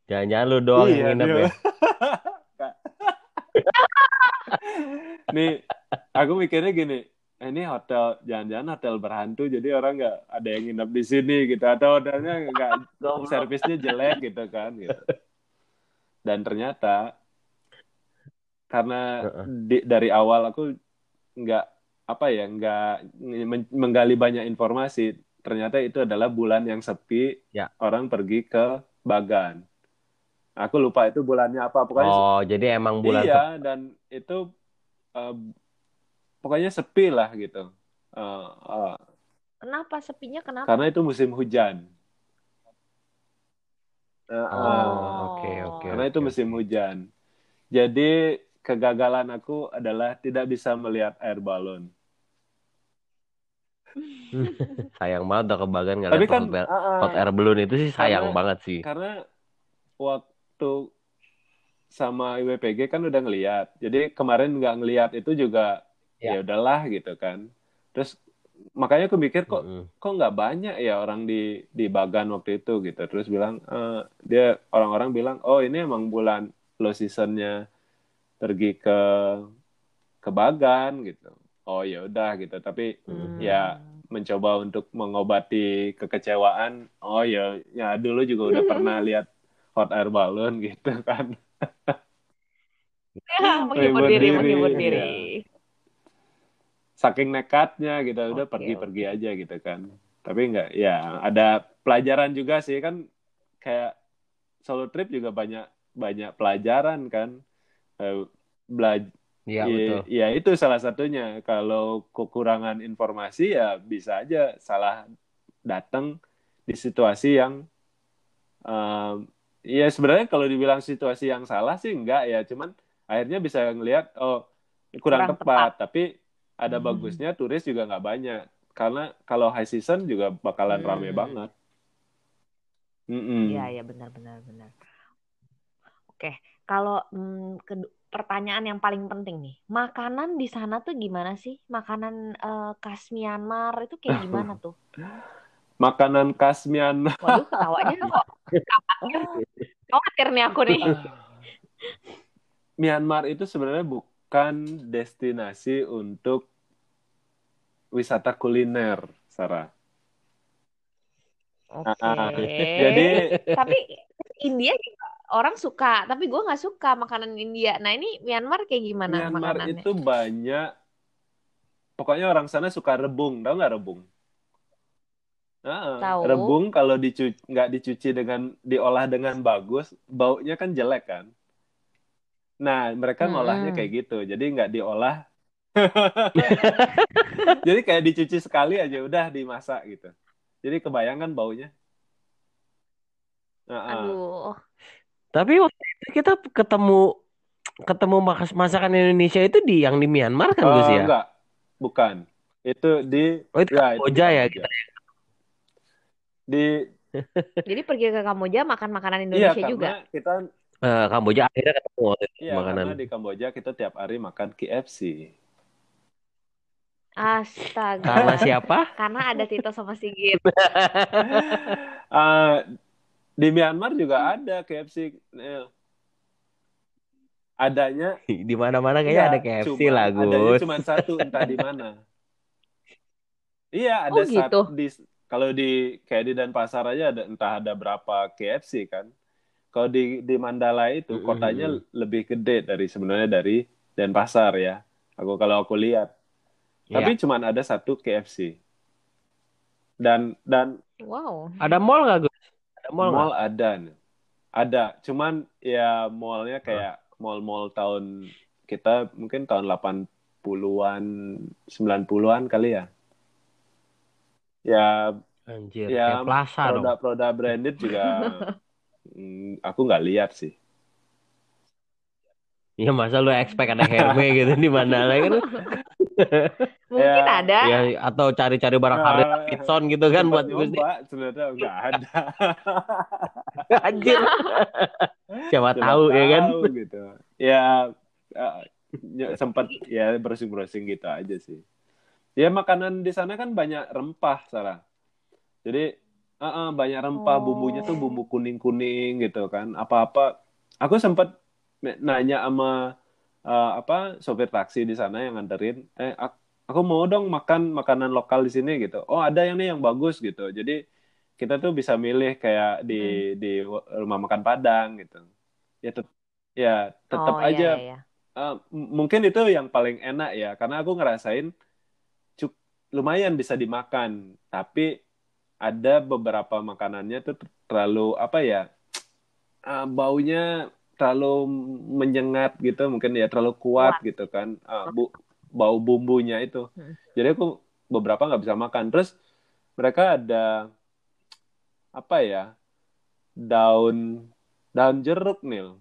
jangan-jangan lu doang iya, yang nginep ya. Nih aku mikirnya gini ini hotel jangan-jangan hotel berhantu jadi orang nggak ada yang nginep di sini gitu. Atau hotelnya nggak servisnya jelek gitu kan gitu. Dan ternyata karena di, dari awal aku nggak apa ya nggak menggali banyak informasi ternyata itu adalah bulan yang sepi ya. orang pergi ke Bagan. Aku lupa itu bulannya apa pokoknya oh jadi emang bulan iya dan itu uh, pokoknya sepi lah gitu. Uh, uh, kenapa sepinya kenapa? Karena itu musim hujan. Uh, oh, oke oke. karena itu musim hujan. Jadi kegagalan aku adalah tidak bisa melihat air balon. sayang banget udah kebagan nggak kan hot, air- ah, ah, hot air balloon itu sih sayang Karena- banget sih. karena waktu sama IWPG kan udah ngeliat. Jadi kemarin nggak ngeliat itu juga Ya. ya udahlah gitu kan. Terus makanya aku mikir kok Mm-mm. kok nggak banyak ya orang di di Bagan waktu itu gitu. Terus bilang eh, dia orang-orang bilang oh ini emang bulan low seasonnya pergi ke ke Bagan gitu. Oh ya udah gitu. Tapi Hmm. ya mencoba untuk mengobati kekecewaan. Oh ya ya dulu juga udah pernah lihat hot air balloon gitu kan. menghibur Menghibur diri, diri, menghibur iya. diri. Saking nekatnya gitu udah Oke, pergi-pergi aja gitu kan. Tapi enggak ya ada pelajaran juga sih kan kayak solo trip juga banyak banyak pelajaran kan. Eh, belajar Iya Iya, betul. ya itu salah satunya. Kalau kekurangan informasi ya bisa aja salah datang di situasi yang um, ya sebenarnya kalau dibilang situasi yang salah sih enggak ya, cuman akhirnya bisa ngelihat oh kurang, Kurang tepat, tapi ada Hmm. bagusnya turis juga nggak banyak. Karena kalau high season juga bakalan Hmm. rame banget. Iya, iya benar benar benar. Oke, kalau mm, pertanyaan yang paling penting nih, makanan di sana tuh gimana sih? Makanan eh, khas Myanmar itu kayak gimana tuh? Makanan khas Myanmar. Waduh, ketawanya kok khawatir nih aku nih. Myanmar itu sebenarnya bukan destinasi untuk wisata kuliner, Sarah. Oke. Ah, Jadi tapi India orang suka, tapi gue nggak suka makanan India. Nah ini Myanmar kayak gimana Myanmar makanannya? itu banyak, pokoknya orang sana suka rebung, tahu nggak rebung? Ah, Tahu. rebung kalau dicuci nggak dicuci dengan diolah dengan bagus, baunya kan jelek kan. Nah, mereka ngolahnya kayak gitu, jadi nggak diolah. jadi kayak dicuci sekali aja udah dimasak gitu. Jadi kebayangkan baunya. Nah, ah. Aduh, Tapi waktu itu kita ketemu ketemu makas masakan Indonesia itu di yang di Myanmar kan Gus Oh, ya? enggak, bukan. Itu di Oh itu ya, itu di Kamboja ya kita. Di jadi pergi ke Kamboja makan makanan iya Indonesia juga. karena kita Eh, Kamboja akhirnya ketemu iya makanan. karena di Kamboja kita tiap hari makan KFC. Astaga. Karena siapa? Karena ada Tito sama Sigit. Ah, di Myanmar juga ada KFC. Nel. Adanya Di mana-mana kayaknya ada enggak, KFC cuma- lah, Adanya Gus. cuma satu entah di mana. Iya, ada Oh, gitu? satu di kalau di kayak di Denpasar aja ada entah ada berapa KFC kan. Kalau di di Mandala itu kotanya lebih gede dari sebenarnya dari Denpasar ya. Aku kalau aku lihat. Iya. Tapi cuma ada satu KFC. Dan dan Wow. Ada mall nggak Gus? Ada mall mall nggak? ada nih. Ada, cuman ya mallnya kayak mall-mall tahun kita mungkin tahun 80-an, 90-an kali ya. Ya Anjir, Ya, kayak plaza dong. produk-produk branded juga mm, aku nggak lihat sih. Ya masa lu expect ada Hermes gitu di Mandala kan? Mungkin Ya, ada. Ya atau cari-cari barang Harley Nah, Davidson gitu kan buat Gus. nyoba, sebenarnya nggak ada. Anjir. Siapa Siapa tahu ya kan? tahu gitu. Ya eh, ny- sempat ya browsing-browsing gitu aja sih. Ya makanan di sana kan banyak rempah, Sarah. Jadi eh, eh, banyak rempah, Oh. bumbunya tuh bumbu kuning-kuning gitu kan. Apa-apa. Aku sempat nanya sama eh, apa sopir taksi di sana yang nganterin, eh ak- aku mau dong makan makanan lokal di sini gitu. Oh, ada yang nih yang bagus gitu. Jadi kita tuh bisa milih kayak di di rumah makan Padang gitu. Ya tet- ya tetap oh, iya, aja iya, iya. Uh, mungkin itu yang paling enak ya karena aku ngerasain cuk lumayan bisa dimakan tapi ada beberapa makanannya tuh terlalu apa ya uh, baunya terlalu menyengat gitu mungkin ya terlalu kuat, gitu kan Uh, bu bau bumbunya itu. Hmm. jadi aku beberapa nggak bisa makan. Terus mereka ada apa ya daun daun jeruk nih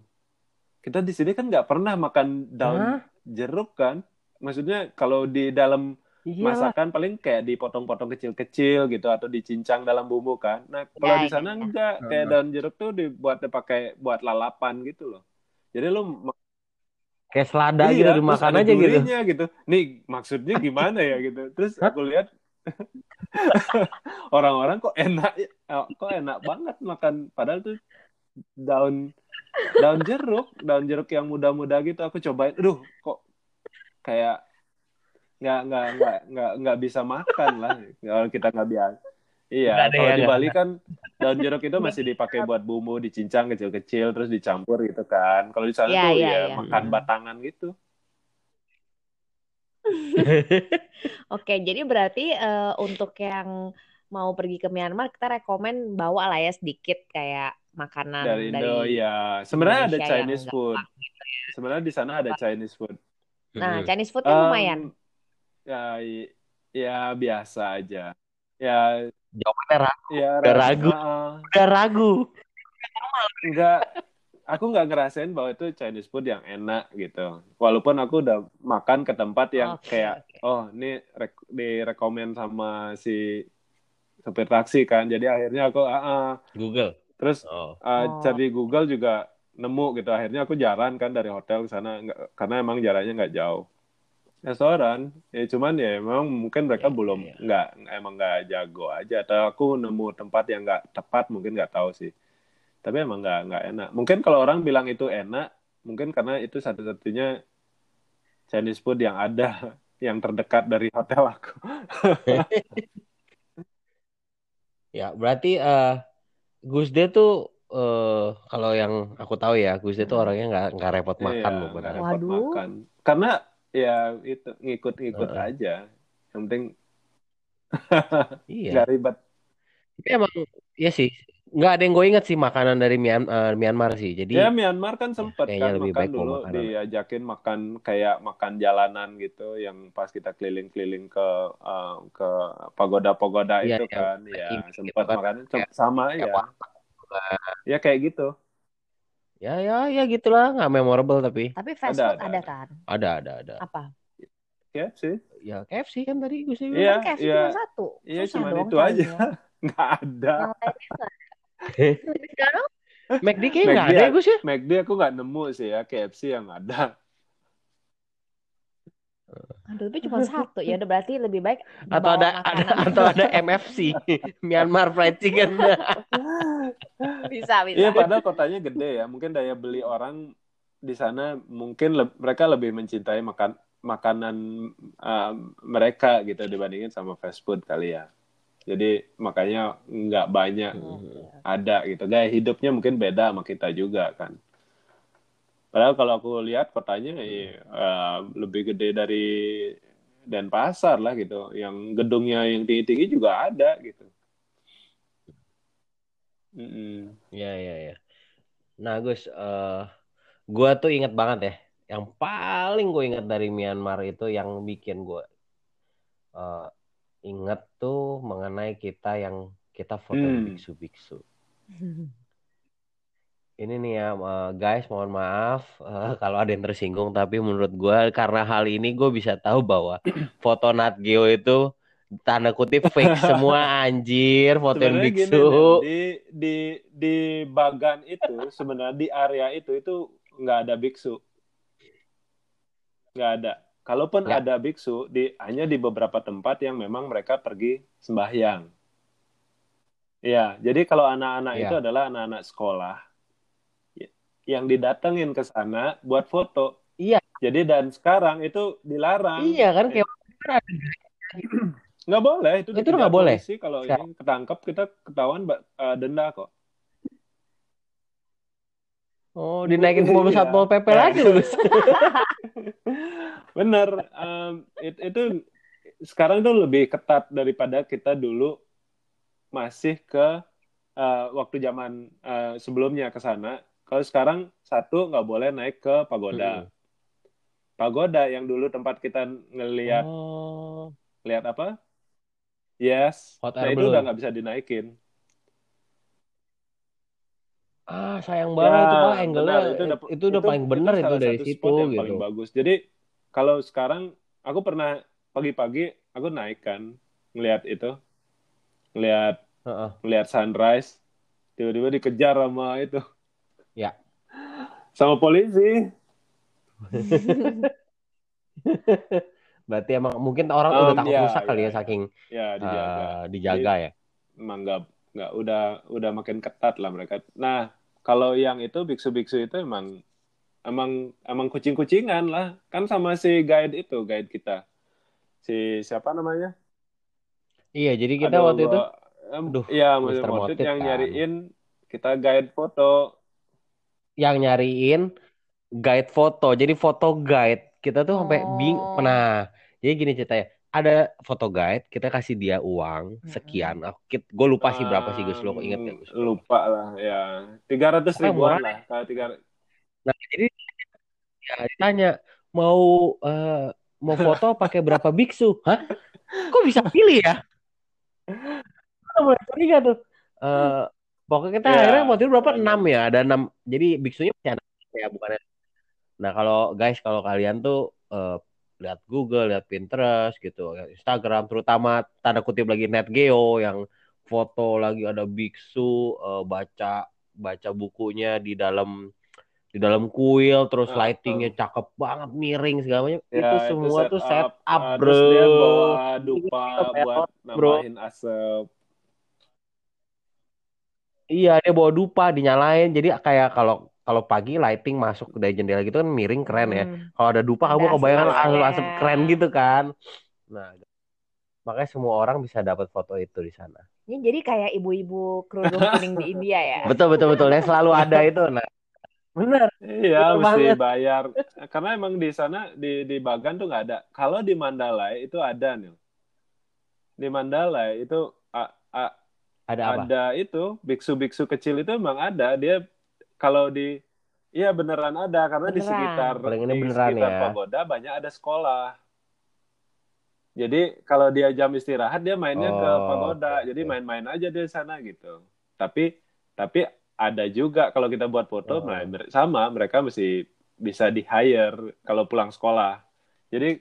kita di sini kan nggak pernah makan daun Hah? jeruk kan. Maksudnya kalau di dalam Iyalah. masakan paling kayak dipotong-potong kecil-kecil gitu atau dicincang dalam bumbu kan. Nah, kalau Ya, di ya, sana ya. enggak, kayak daun jeruk tuh dibuat pakai buat lalapan gitu loh. Jadi lu Kayak selada iya, gitu dimakan aja gitu. gitu. Nih maksudnya gimana ya gitu. Terus aku lihat orang-orang kok enak eh, kok enak banget makan padahal tuh daun daun jeruk, daun jeruk yang muda-muda gitu aku cobain. Aduh, kok kayak nggak nggak nggak nggak nggak bisa makan lah kalau kita nggak biasa. Iya, kalau ya, di. Bali kan daun jeruk itu masih dipakai buat bumbu, dicincang kecil-kecil terus dicampur gitu kan. Kalau di sana Iya, tuh iya, ya iya. makan batangan gitu. Oke, jadi berarti eh, untuk yang mau pergi ke Myanmar kita rekomen bawa lah ya sedikit kayak makanan Dari dari Indo ya. Sebenarnya ada Indonesia Chinese food. Sebenarnya di sana ada Chinese food. Nah, Mm-mm. Chinese food kan Em, lumayan. Ya ya biasa aja. Ya Jawabannya ragu. ya Udah ragu. ah, Udah ragu. enggak aku nggak ngerasain bahwa itu Chinese food yang enak gitu. Walaupun aku udah makan ke tempat yang Oke, kayak oke. oh ini rek direkomend sama si supir taksi kan. Jadi akhirnya aku ah, ah. Google. terus Oh. uh, Oh. cari Google juga nemu gitu. Akhirnya aku jalan kan dari hotel ke sana karena emang jaraknya nggak jauh. Restoran, ya cuman ya memang mungkin mereka Iya, belum iya, iya. nggak emang nggak jago aja. Atau aku nemu tempat yang nggak tepat mungkin nggak tahu sih. Tapi emang nggak nggak enak. Mungkin kalau orang bilang itu enak, mungkin karena itu satu-satunya Chinese food yang ada yang terdekat dari hotel aku. Ya, berarti eh Gus De tuh eh kalau yang aku tahu ya, Gus De tuh orangnya nggak nggak repot makan Iya, loh repot Waduh. makan. Karena ya itu ngikut-ngikut Heeh. aja. Yang penting Iya. nggak ribet. Tapi emang iya sih. Nggak ada yang gue inget sih makanan dari Myan- eh, Myanmar sih. Jadi Ya Myanmar kan sempet kayaknya kan lebih makan baik dulu makanan. diajakin makan kayak makan jalanan gitu yang pas kita keliling-keliling ke uh, ke pagoda-pagoda Iya, itu yang kan ya trekking gitu sempat kan. makan Kayak- sama ya ya kayak gitu Ya ya ya gitulah nggak memorable tapi Tapi fast Ada, food ada, ada, ada. kan? ada ada ada. Apa? ya sih Ya KFC kan tadi Gus De bilang. Iya, Kan KFC iya. cuma satu. iya dong itu aja carinya. nggak ada dong? McD kayaknya nggak McD ada ya Gus ya? McD aku nggak nemu sih ya KFC yang ada Aduh, tapi cuma satu. Ya udah berarti lebih baik Atau ada ada atau ada MFC Myanmar Fried Chicken. bisa, bisa. Iya, padahal kotanya gede ya. Mungkin daya beli orang di sana mungkin le- mereka lebih mencintai makan makanan uh, mereka gitu dibandingin sama fast food kali ya. Jadi makanya nggak banyak Hmm. ada gitu. Gaya hidupnya mungkin beda sama kita juga kan. Padahal kalau aku lihat kotanya ya, uh, lebih gede dari Denpasar lah gitu. Yang gedungnya yang tinggi-tinggi juga ada gitu. Mm-mm. Ya ya ya. Nah Gus, eh gua tuh inget banget ya. Yang paling gue inget dari Myanmar itu yang bikin gue eh inget tuh mengenai kita yang kita foto Hmm. biksu-biksu. Ini nih ya guys, mohon maaf eh, kalau ada yang tersinggung, tapi menurut gue karena hal ini gue bisa tahu bahwa foto Nat Geo itu tanda kutip fake semua anjir, foto yang gini, biksu. Nel, di di di Bagan itu sebenarnya di area itu itu nggak ada biksu, nggak ada. Kalaupun Nggak. ada biksu, di hanya di beberapa tempat yang memang mereka pergi sembahyang. Ya, jadi kalau anak-anak Iya. itu adalah anak-anak sekolah yang didatengin ke sana buat foto. Iya. Jadi dan sekarang itu dilarang. Iya kan kayak Nggak boleh itu Itu nggak boleh? polisi kalau ini ketangkep kita ketahuan eh, denda kok. Oh, dinaikin ke mobil Iya. satpol pp lagi. Bener, em, it- itu sekarang itu lebih ketat daripada kita dulu masih ke eh, waktu zaman eh, sebelumnya ke sana. Kalau sekarang satu nggak boleh naik ke pagoda. Hmm. Pagoda yang dulu tempat kita ngelihat Oh, lihat apa? Yes. Hot Nah air itu balloon. udah nggak bisa dinaikin. ah sayang Ya, banget itu pak angle-nya benar, itu udah, itu udah- paling bener itu, salah dari situ spot yang gitu. paling bagus. Jadi kalau sekarang aku pernah pagi-pagi aku naik kan ngelihat itu ngelihat Heeh. ngelihat sunrise tiba-tiba dikejar sama itu Ya. Sama polisi Berarti emang mungkin orang Um, udah takut ya, rusak kali ya, ya saking ya dijaga eh, dijaga ya. emang nggak nggak udah udah makin ketat lah mereka nah kalau yang itu biksu-biksu itu emang emang emang kucing-kucingan lah kan sama si guide itu guide kita si siapa namanya Iya, jadi kita Aduh, waktu itu Aduh, iya. Mr. Motit Motit yang kan. nyariin kita guide foto yang nyariin guide foto. Jadi foto guide kita tuh sampai bing. Oh. Nah, jadi gini ceritanya. Ada foto guide, kita kasih dia uang sekian. Aku gue lupa sih berapa sih Gus, lo inget gak Gus? lupa lah ya tiga ratus ribuan lah kalau tiga Nah, jadi ya ditanya mau eh, mau foto pakai berapa biksu? Hah? Kok bisa pilih ya? Kita mulai curiga tuh. Eh, pokoknya kita Ya, akhirnya waktu itu berapa? Enam ya, ada enam. Jadi biksunya masih ada ya, bukannya. Nah, kalau guys, kalau kalian tuh eh, lihat Google, lihat Pinterest gitu, Instagram, terutama tanda kutip lagi Net Geo yang foto lagi ada biksu eh, baca baca bukunya di dalam di dalam kuil terus Ah, lightingnya cakep banget miring segala macam Ya, itu semua tuh set up bro Terus dia bawa dupa Itu buat nambahin asap. Iya dia bawa dupa dinyalain jadi kayak kalau kalau pagi lighting masuk dari jendela gitu kan miring keren ya Hmm. kalau ada dupa kamu kebayang asap-asapnya. asap keren gitu kan nah makanya semua orang bisa dapat foto itu di sana Ini jadi kayak ibu-ibu kerudung kuning di India ya. betul betul betul ya selalu ada itu nah bener Iya, Betul mesti banget. bayar. Karena emang di sana di di Bagan tuh nggak ada. Kalau di Mandalay itu ada nih. Di Mandalay itu ada apa ada itu biksu-biksu kecil itu emang ada. Dia kalau di Iya beneran ada karena di Beneran. sekitar Paling ini di beneran sekitar ya. pagoda banyak ada sekolah. Jadi kalau dia jam istirahat dia mainnya ke Oh, pagoda. oke, Jadi main-main aja di sana gitu. Tapi tapi ada juga kalau kita buat foto Oh. nah, sama mereka mesti bisa di hire kalau pulang sekolah. Jadi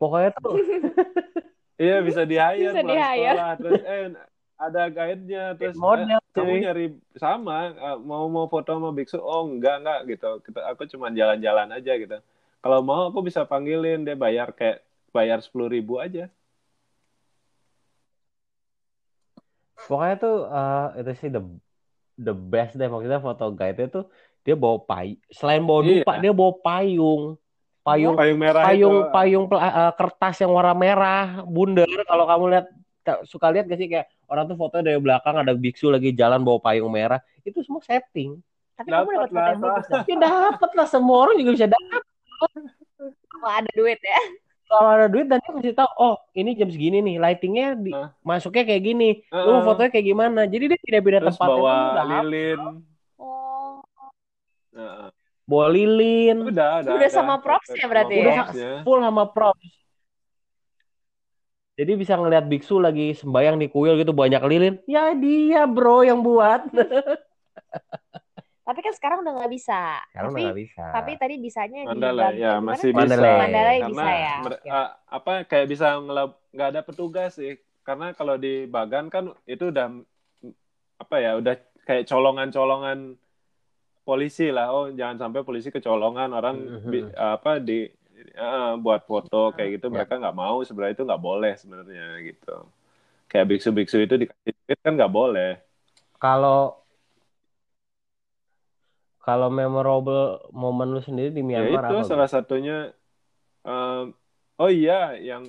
pokoknya tuh iya bisa di hire Bisa di-hire. sekolah terus eh ada guide-nya terus model eh, kamu nyari sama eh, mau mau foto sama biksu oh enggak enggak gitu. Kita aku cuma jalan-jalan aja gitu. Kalau mau aku bisa panggilin dia bayar kayak bayar sepuluh ribu aja. Pokoknya tuh eh, itu sih the the best deh maksudnya foto guide itu dia bawa pay selain bawa Iya. dupa dia bawa payung payung payung merah payung itu. payung eh, kertas yang warna merah bundar kalau kamu lihat suka lihat gak sih kayak orang tuh foto dari belakang ada biksu lagi jalan bawa payung merah. Itu semua setting. Tapi kamu Dapat foto yang lah, bagus ya dapat lah semua orang juga bisa dapat Kalau ada duit ya. kalau ada duit dan dia kasih tahu oh ini jam segini nih lightingnya di, masuknya kayak gini. Lu mau Heeh. fotonya kayak gimana? Jadi dia terus tempatnya tuh bawa lilin. Oh. Heeh. Bawa lilin udah udah Udah ada. sama propsnya berarti Sama ya? propsnya. full sama props. Jadi bisa ngelihat biksu lagi sembayang di kuil gitu banyak lilin. Ya dia bro yang buat. Tapi kan sekarang udah nggak bisa. Sekarang tapi udah nggak bisa. tapi tadi bisanya di Mandalay, ya, di mana masih bisa. Mandalay. Mandalay karena bisa ya. ah, apa kayak bisa ngelab nggak ada petugas sih karena kalau di Bagan kan itu udah apa ya udah kayak colongan-colongan polisi lah oh jangan sampai polisi kecolongan orang Mhm. bi- apa di ah, buat foto kayak gitu Ya. mereka nggak mau sebenarnya itu nggak boleh sebenarnya gitu kayak biksu-biksu itu dikasih duit kan nggak boleh Kalau kalau memorable momen lu sendiri di Ya Myanmar itu apa? salah satunya em, oh iya yang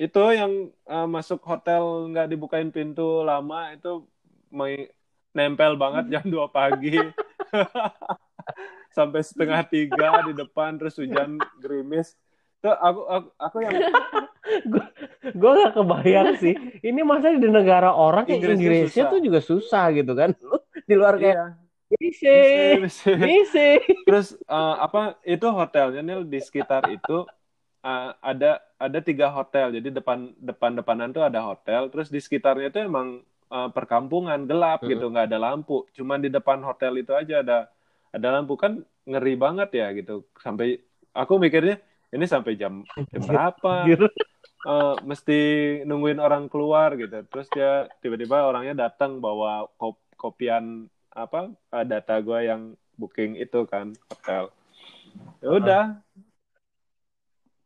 itu yang eh, masuk hotel nggak dibukain pintu lama itu nempel banget jam 2 pagi sampai setengah tiga di depan terus hujan gerimis tuh aku aku, aku yang Gue gak kebayang sih. Ini masa di negara orang kayak Inggrisnya susah. tuh juga susah gitu kan. Di luar kayak iya bisa, bisa, bisa. bisa. Terus eh, apa itu hotelnya nih di sekitar itu eh, ada ada tiga hotel. Jadi depan depan depanan tuh ada hotel. Terus di sekitarnya itu emang eh, perkampungan gelap Mm-mm. gitu, nggak ada lampu. Cuman di depan hotel itu aja ada ada lampu. Kan ngeri banget ya gitu. Sampai aku mikirnya ini sampai jam, jam berapa uh, mesti nungguin orang keluar gitu. Terus dia tiba-tiba orangnya datang bawa kop kopian apa uh, data gue yang booking itu kan hotel. Ya udah.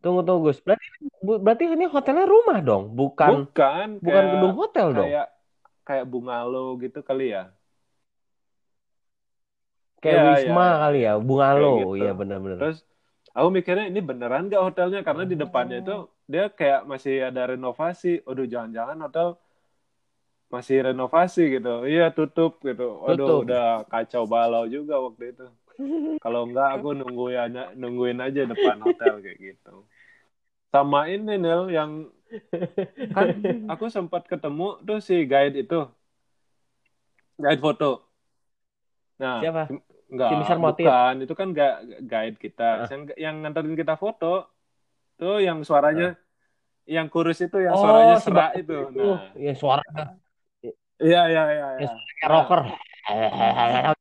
Tunggu tunggu. Gus berarti berarti ini hotelnya rumah dong? Bukan bukan bukan gedung hotel kayak, kayak bungalow gitu kali ya? Kayak ya, wisma ya. kali ya bungalow gitu. iya benar-benar terus aku mikirnya ini beneran gak hotelnya? Karena di depannya itu dia kayak masih ada renovasi. Aduh jangan-jangan hotel masih renovasi gitu. Iya tutup gitu. Aduh tutup. udah kacau balau juga waktu itu. Kalau enggak aku nungguin nungguin aja depan hotel kayak gitu. Sama ini Nil yang kan aku sempat ketemu tuh si guide itu guide foto nah siapa Enggak, bukan. Itu kan gak guide kita. Uh. Yang, yang nganterin kita foto, tuh yang suaranya, uh. yang kurus itu, yang oh, suaranya serak itu. Nah. Yang suara. Iya, iya, iya. Ya. Rocker.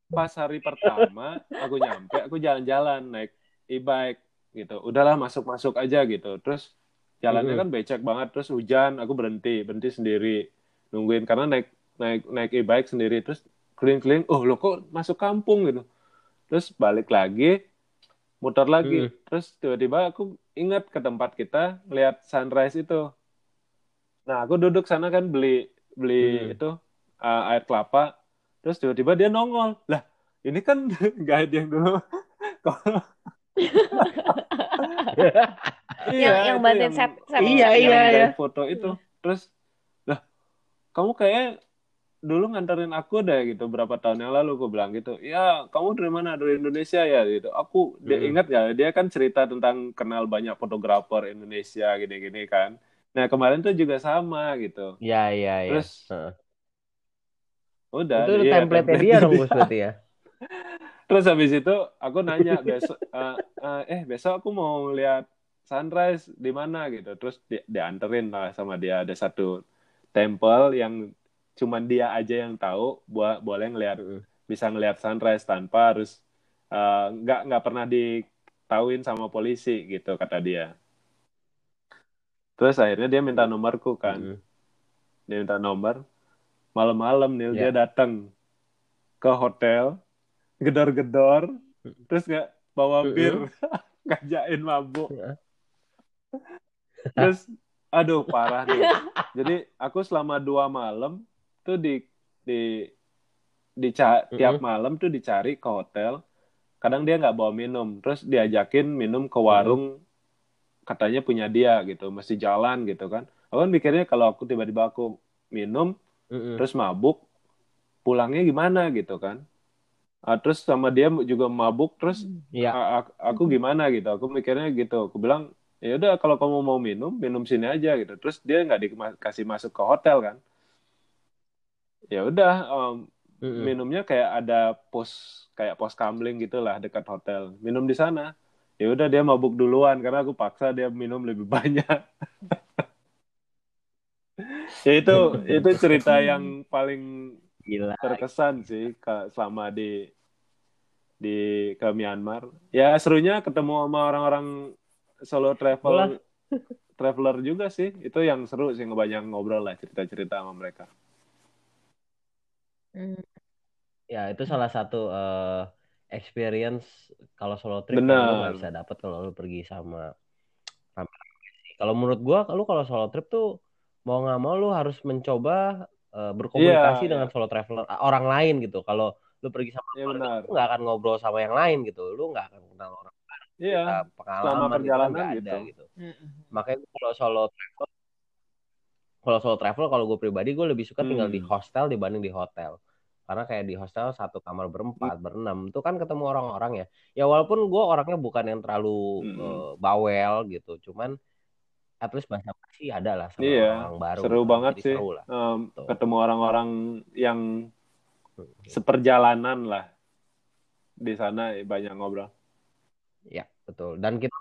Pas hari pertama, aku nyampe, aku jalan-jalan, naik e-bike, gitu. Udahlah, masuk-masuk aja, gitu. Terus, jalannya kan becek banget. Terus hujan, aku berhenti. Berhenti sendiri. Nungguin, karena naik naik naik e-bike sendiri. Terus, keliling-keliling, oh lo kok masuk kampung gitu terus balik lagi muter lagi hmm. terus tiba-tiba aku ingat ke tempat kita lihat sunrise itu nah aku duduk sana kan beli beli hmm. itu uh, air kelapa terus tiba-tiba dia nongol lah ini kan guide yang dulu yang yang bantuin set, set iya iya iya. Foto itu. Terus lah kamu kayak dulu nganterin aku deh gitu berapa tahun yang lalu aku bilang gitu. Ya kamu dari mana? Dari Indonesia ya? Gitu. Aku dia hmm. ingat gak dia kan cerita tentang kenal banyak fotografer Indonesia gini-gini kan. Nah kemarin tuh juga sama gitu. Ya ya ya terus uh. udah itu dia, template, template dia dong berarti ya? Terus habis itu aku nanya besok uh, uh, eh besok aku mau lihat sunrise di mana gitu. Terus di, dianterin lah sama dia. Ada satu temple yang cuman dia aja yang tahu buat boleh ngelihat bisa ngelihat sunrise tanpa harus eh, nggak uh, nggak pernah ditauin sama polisi gitu kata dia. Terus akhirnya dia minta nomorku kan. Mm. dia minta nomor. Malam-malam nih yeah. dia datang ke hotel gedor-gedor terus nggak bawa bir. Ngajain mabuk. Yeah. Terus aduh parah nih. Jadi aku selama dua malam tuh di di di mm-hmm. tiap malam tuh dicari ke hotel. Kadang dia nggak bawa minum. Terus diajakin minum ke warung. Mm-hmm. katanya punya dia gitu mesti jalan gitu kan. Aku kan mikirnya kalau aku tiba-tiba aku minum mm-hmm. terus mabuk pulangnya gimana gitu kan. Uh, terus sama dia juga mabuk terus yeah. aku, aku gimana gitu. Aku mikirnya gitu. Aku bilang ya udah kalau kamu mau minum minum sini aja gitu. Terus dia nggak dikasih masuk ke hotel kan? Ya udah um, mm-hmm. minumnya kayak ada pos kayak pos kamling gitulah dekat hotel. Minum di sana. Ya udah dia mabuk duluan karena aku paksa dia minum lebih banyak. Ya itu itu cerita yang paling Gila. terkesan sih ke, selama di di ke Myanmar. Ya serunya ketemu sama orang-orang solo travel traveler juga sih itu yang seru sih ngebanyak ngobrol lah cerita-cerita sama mereka Hmm. Ya, itu salah satu uh, experience kalau solo trip Bener. lu nggak bisa dapat kalau lu pergi sama Kalau menurut gua, lu kalau solo trip tuh mau nggak mau lu harus mencoba uh, berkomunikasi yeah, dengan yeah. solo traveler orang lain gitu. Kalau lu pergi sama yeah, orang lu nggak akan ngobrol sama yang lain gitu. Lu nggak akan kenal orang. Iya. Yeah. Pengalaman Selama perjalanan gitu, ada gitu. Mm-hmm. Makanya kalau solo travel kalau solo travel kalau gue pribadi gue lebih suka tinggal di hmm. hostel dibanding di hotel karena kayak di hostel satu kamar berempat hmm. berenam itu kan ketemu orang-orang ya ya walaupun gue orangnya bukan yang terlalu hmm. uh, bawel gitu cuman at least bahasa basi ada lah sama iya, orang baru seru kan. banget Jadi sih seru lah. Um, ketemu orang-orang yang hmm. seperjalanan lah di sana banyak ngobrol ya betul dan kita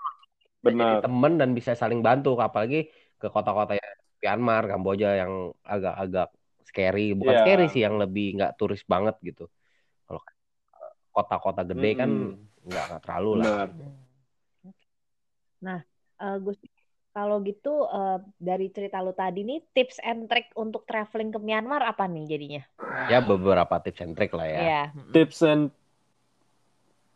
benar temen dan bisa saling bantu apalagi ke kota-kota ya Myanmar Kamboja yang agak-agak scary bukan yeah. scary sih yang lebih nggak turis banget gitu kalau kota-kota gede hmm. kan nggak terlalu lah nah uh, Gus kalau gitu uh, dari cerita lu tadi nih tips and trick untuk traveling ke Myanmar apa nih jadinya? Ya beberapa tips and trick lah ya. Yeah. Tips and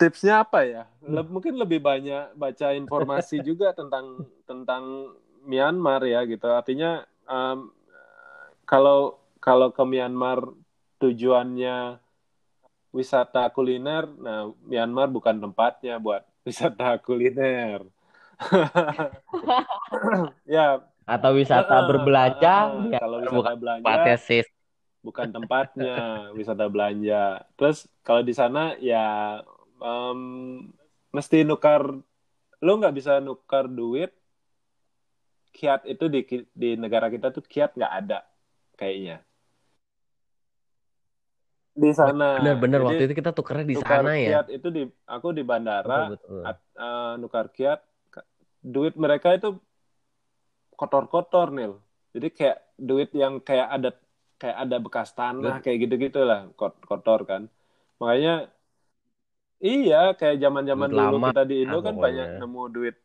tipsnya apa ya? Le mungkin lebih banyak baca informasi juga tentang tentang Myanmar ya gitu. Artinya um, kalau kalau ke Myanmar tujuannya wisata kuliner, nah Myanmar bukan tempatnya buat wisata kuliner. ya. Atau wisata uh, berbelanja? Uh, uh, kalau wisata bukan belanja, sis. bukan tempatnya wisata belanja. Terus kalau di sana ya um, mesti nukar, lo nggak bisa nukar duit. Kiat itu di di negara kita tuh kiat nggak ada kayaknya di sana. Benar-benar waktu itu kita tukernya di sana ya. Kiat itu di aku di bandara betul, betul. At, uh, nukar kiat duit mereka itu kotor-kotor nih. Jadi kayak duit yang kayak ada kayak ada bekas tanah kayak gitu-gitu lah kotor kan. Makanya iya kayak zaman-zaman dulu kita di Indo kan banyak nemu duit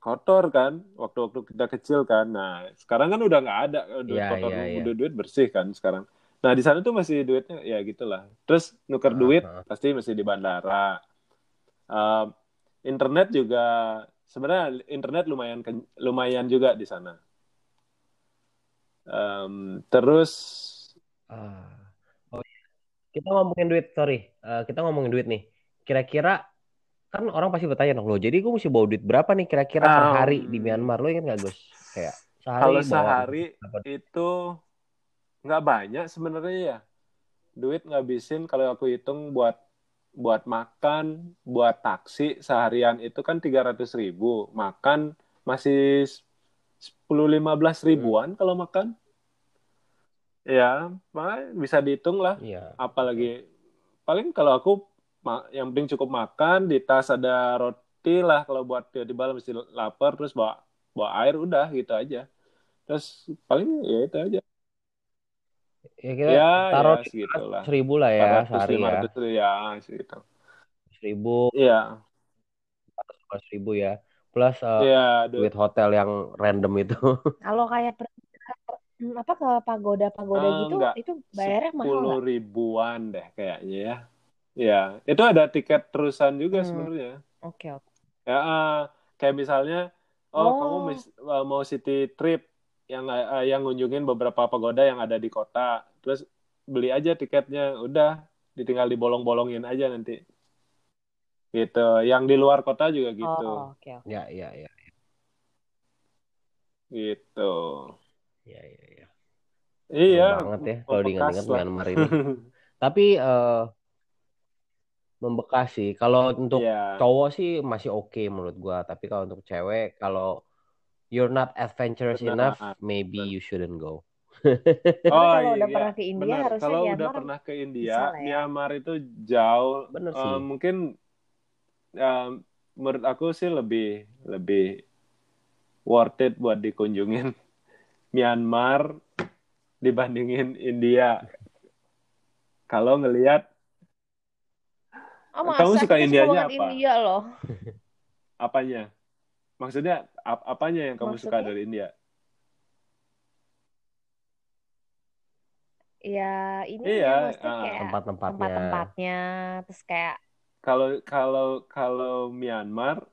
kotor kan waktu-waktu kita kecil kan. Nah, sekarang kan udah nggak ada duit ya, kotor, ya, ya. duit bersih kan sekarang. Nah di sana tuh masih duitnya ya gitulah. Terus nuker duit uh, uh. pasti masih di bandara. Uh, internet juga sebenarnya internet lumayan lumayan juga di sana. Um, terus uh, oh, iya. kita ngomongin duit, sorry, uh, kita ngomongin duit nih. Kira-kira kan orang pasti bertanya dong, lo jadi gue mesti bawa duit berapa nih kira-kira um, per hari di Myanmar? Lo ingat nggak Gus? Kayak sehari kalau sehari itu nggak banyak sebenarnya ya duit ngabisin kalau aku hitung buat buat makan buat taksi seharian itu kan tiga ratus ribu makan masih sepuluh lima belas ribuan hmm. kalau makan ya bisa dihitung lah ya. apalagi paling kalau aku yang penting cukup makan di tas ada roti lah kalau buat tiba-tiba mesti lapar terus bawa bawa air udah gitu aja terus paling ya itu aja Ya kita ya, taruh ya, segitu lah. seribu lah ya 400, sehari ya. ya segitu. Seribu. Iya. Seribu ya. Plus uh, ya, duit hotel yang random itu. Kalau kayak apa ke pagoda pagoda uh, gitu enggak, itu bayarnya mahal sepuluh ribuan deh kayaknya ya. Ya, itu ada tiket terusan juga hmm. sebenarnya. Oke, okay, oke. Okay. Ya, uh, kayak misalnya oh, oh. kamu mis, uh, mau city trip yang uh, yang ngunjungin beberapa pagoda yang ada di kota terus beli aja tiketnya udah ditinggal dibolong-bolongin aja nanti gitu yang di luar kota juga gitu oh, okay, okay. ya ya ya gitu ya ya ya iya banget ya kalau diingat-ingat Myanmar ini tapi uh, membekas sih kalau untuk yeah. cowok sih masih oke okay menurut gua tapi kalau untuk cewek kalau you're not adventurous Benar. enough, maybe you shouldn't go. oh kalau iya, udah pernah ke India bener. harusnya kalau Myanmar udah pernah ke India, ya? Myanmar itu jauh. Bener sih. Uh, mungkin uh, menurut aku sih lebih lebih worth it buat dikunjungin Myanmar dibandingin India. Kalau ngelihat oh, kamu suka Indianya apa? India loh. Apanya? Maksudnya ap apanya yang kamu Maksudnya? suka dari India? Ya ini iya, ya, uh, tempat-tempatnya. Tempat-tempatnya, terus kayak kalau kalau kalau Myanmar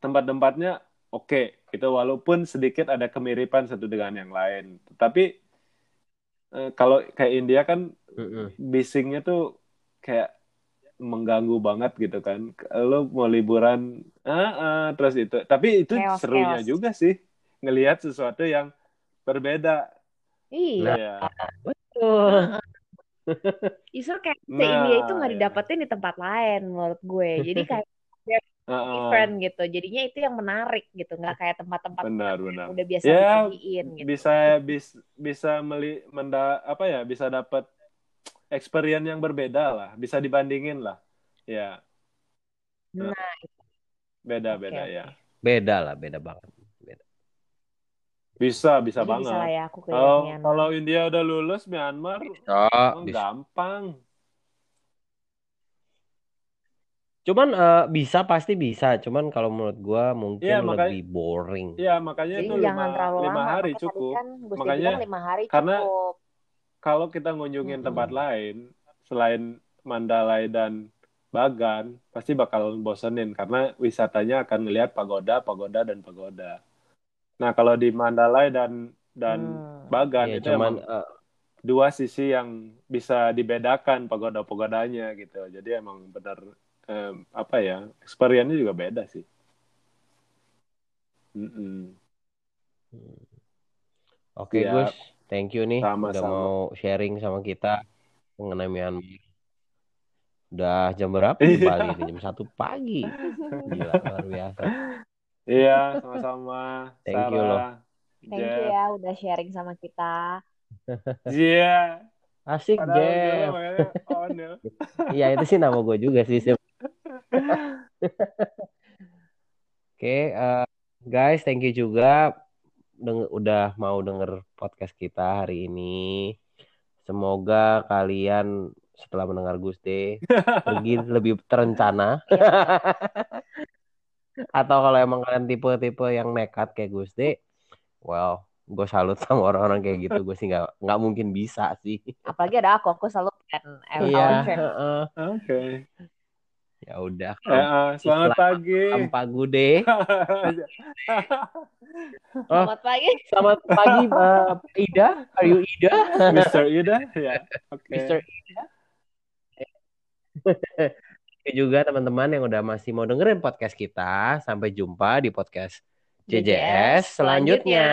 tempat-tempatnya oke, okay, itu walaupun sedikit ada kemiripan satu dengan yang lain. Tapi uh, kalau kayak India kan uh -uh. bisingnya tuh kayak mengganggu banget gitu kan. Lo mau liburan, ah, ah terus itu. Tapi itu chaos, serunya chaos. juga sih ngelihat sesuatu yang berbeda. Iya. Ya. Betul. Justru kayak nah, India itu nggak iya. didapetin di tempat lain menurut gue. Jadi kayak uh, different gitu. Jadinya itu yang menarik gitu, nggak kayak tempat-tempat benar, benar. udah biasa ya, gitu. Bisa bis, bisa meli menda apa ya, bisa dapat experience yang berbeda lah, bisa dibandingin lah. Ya. Nah, beda-beda okay, ya. Beda lah, beda banget. Beda. Bisa, bisa Jadi banget. Bisa ya, aku kalau, kalau India udah lulus Myanmar, oh, gampang. Cuman uh, bisa pasti bisa, cuman kalau menurut gua mungkin Iya, makanya- lebih boring. Iya, makanya Jadi itu jangan lima, terlalu lima lama. hari Makanya cukup. kan Makanya bilang lima hari karena- cukup. Kalau kita ngunjungin Mm-mm. tempat lain selain Mandalay dan Bagan, pasti bakal bosenin karena wisatanya akan ngelihat pagoda, pagoda dan pagoda. Nah, kalau di Mandalay dan dan Hmm. Bagan Ya, itu cuman emang uh, dua sisi yang bisa dibedakan pagoda-pagodanya gitu. Jadi emang benar em, apa ya, experience-nya juga beda sih. Mm-mm. Oke Siap. Gus, thank you nih udah Sama-sama. mau sharing sama kita mengenai Myanmar. Udah jam berapa Iya. di Bali? ini? Jam satu pagi. Gila, luar biasa. Iya, sama-sama. Thank you loh. Sarah, Thank you Jeff. ya udah sharing sama kita. Iya. Asik, Padahal dulu Jeff. makanya Onil. Iya, itu sih nama gue juga sih. Oke, eh, guys, thank you juga deng- udah mau denger podcast kita hari ini. Semoga kalian setelah mendengar Guste pergi lebih terencana. Atau kalau emang kalian tipe-tipe yang nekat kayak Guste, well, gue salut sama orang-orang kayak gitu. Gue sih nggak nggak mungkin bisa sih. Apalagi ada aku, aku selalu plan Iya. Oke. Ya udah. Eh, eh, selamat pagi. Tanpa Gude. Selamat pagi. Selamat pagi, uh, Ida. Are you Ida? Mr. Ida, ya. Oke. Mr. Ida. Oke juga teman-teman yang udah masih mau dengerin podcast kita. Sampai jumpa di podcast JJS selanjutnya.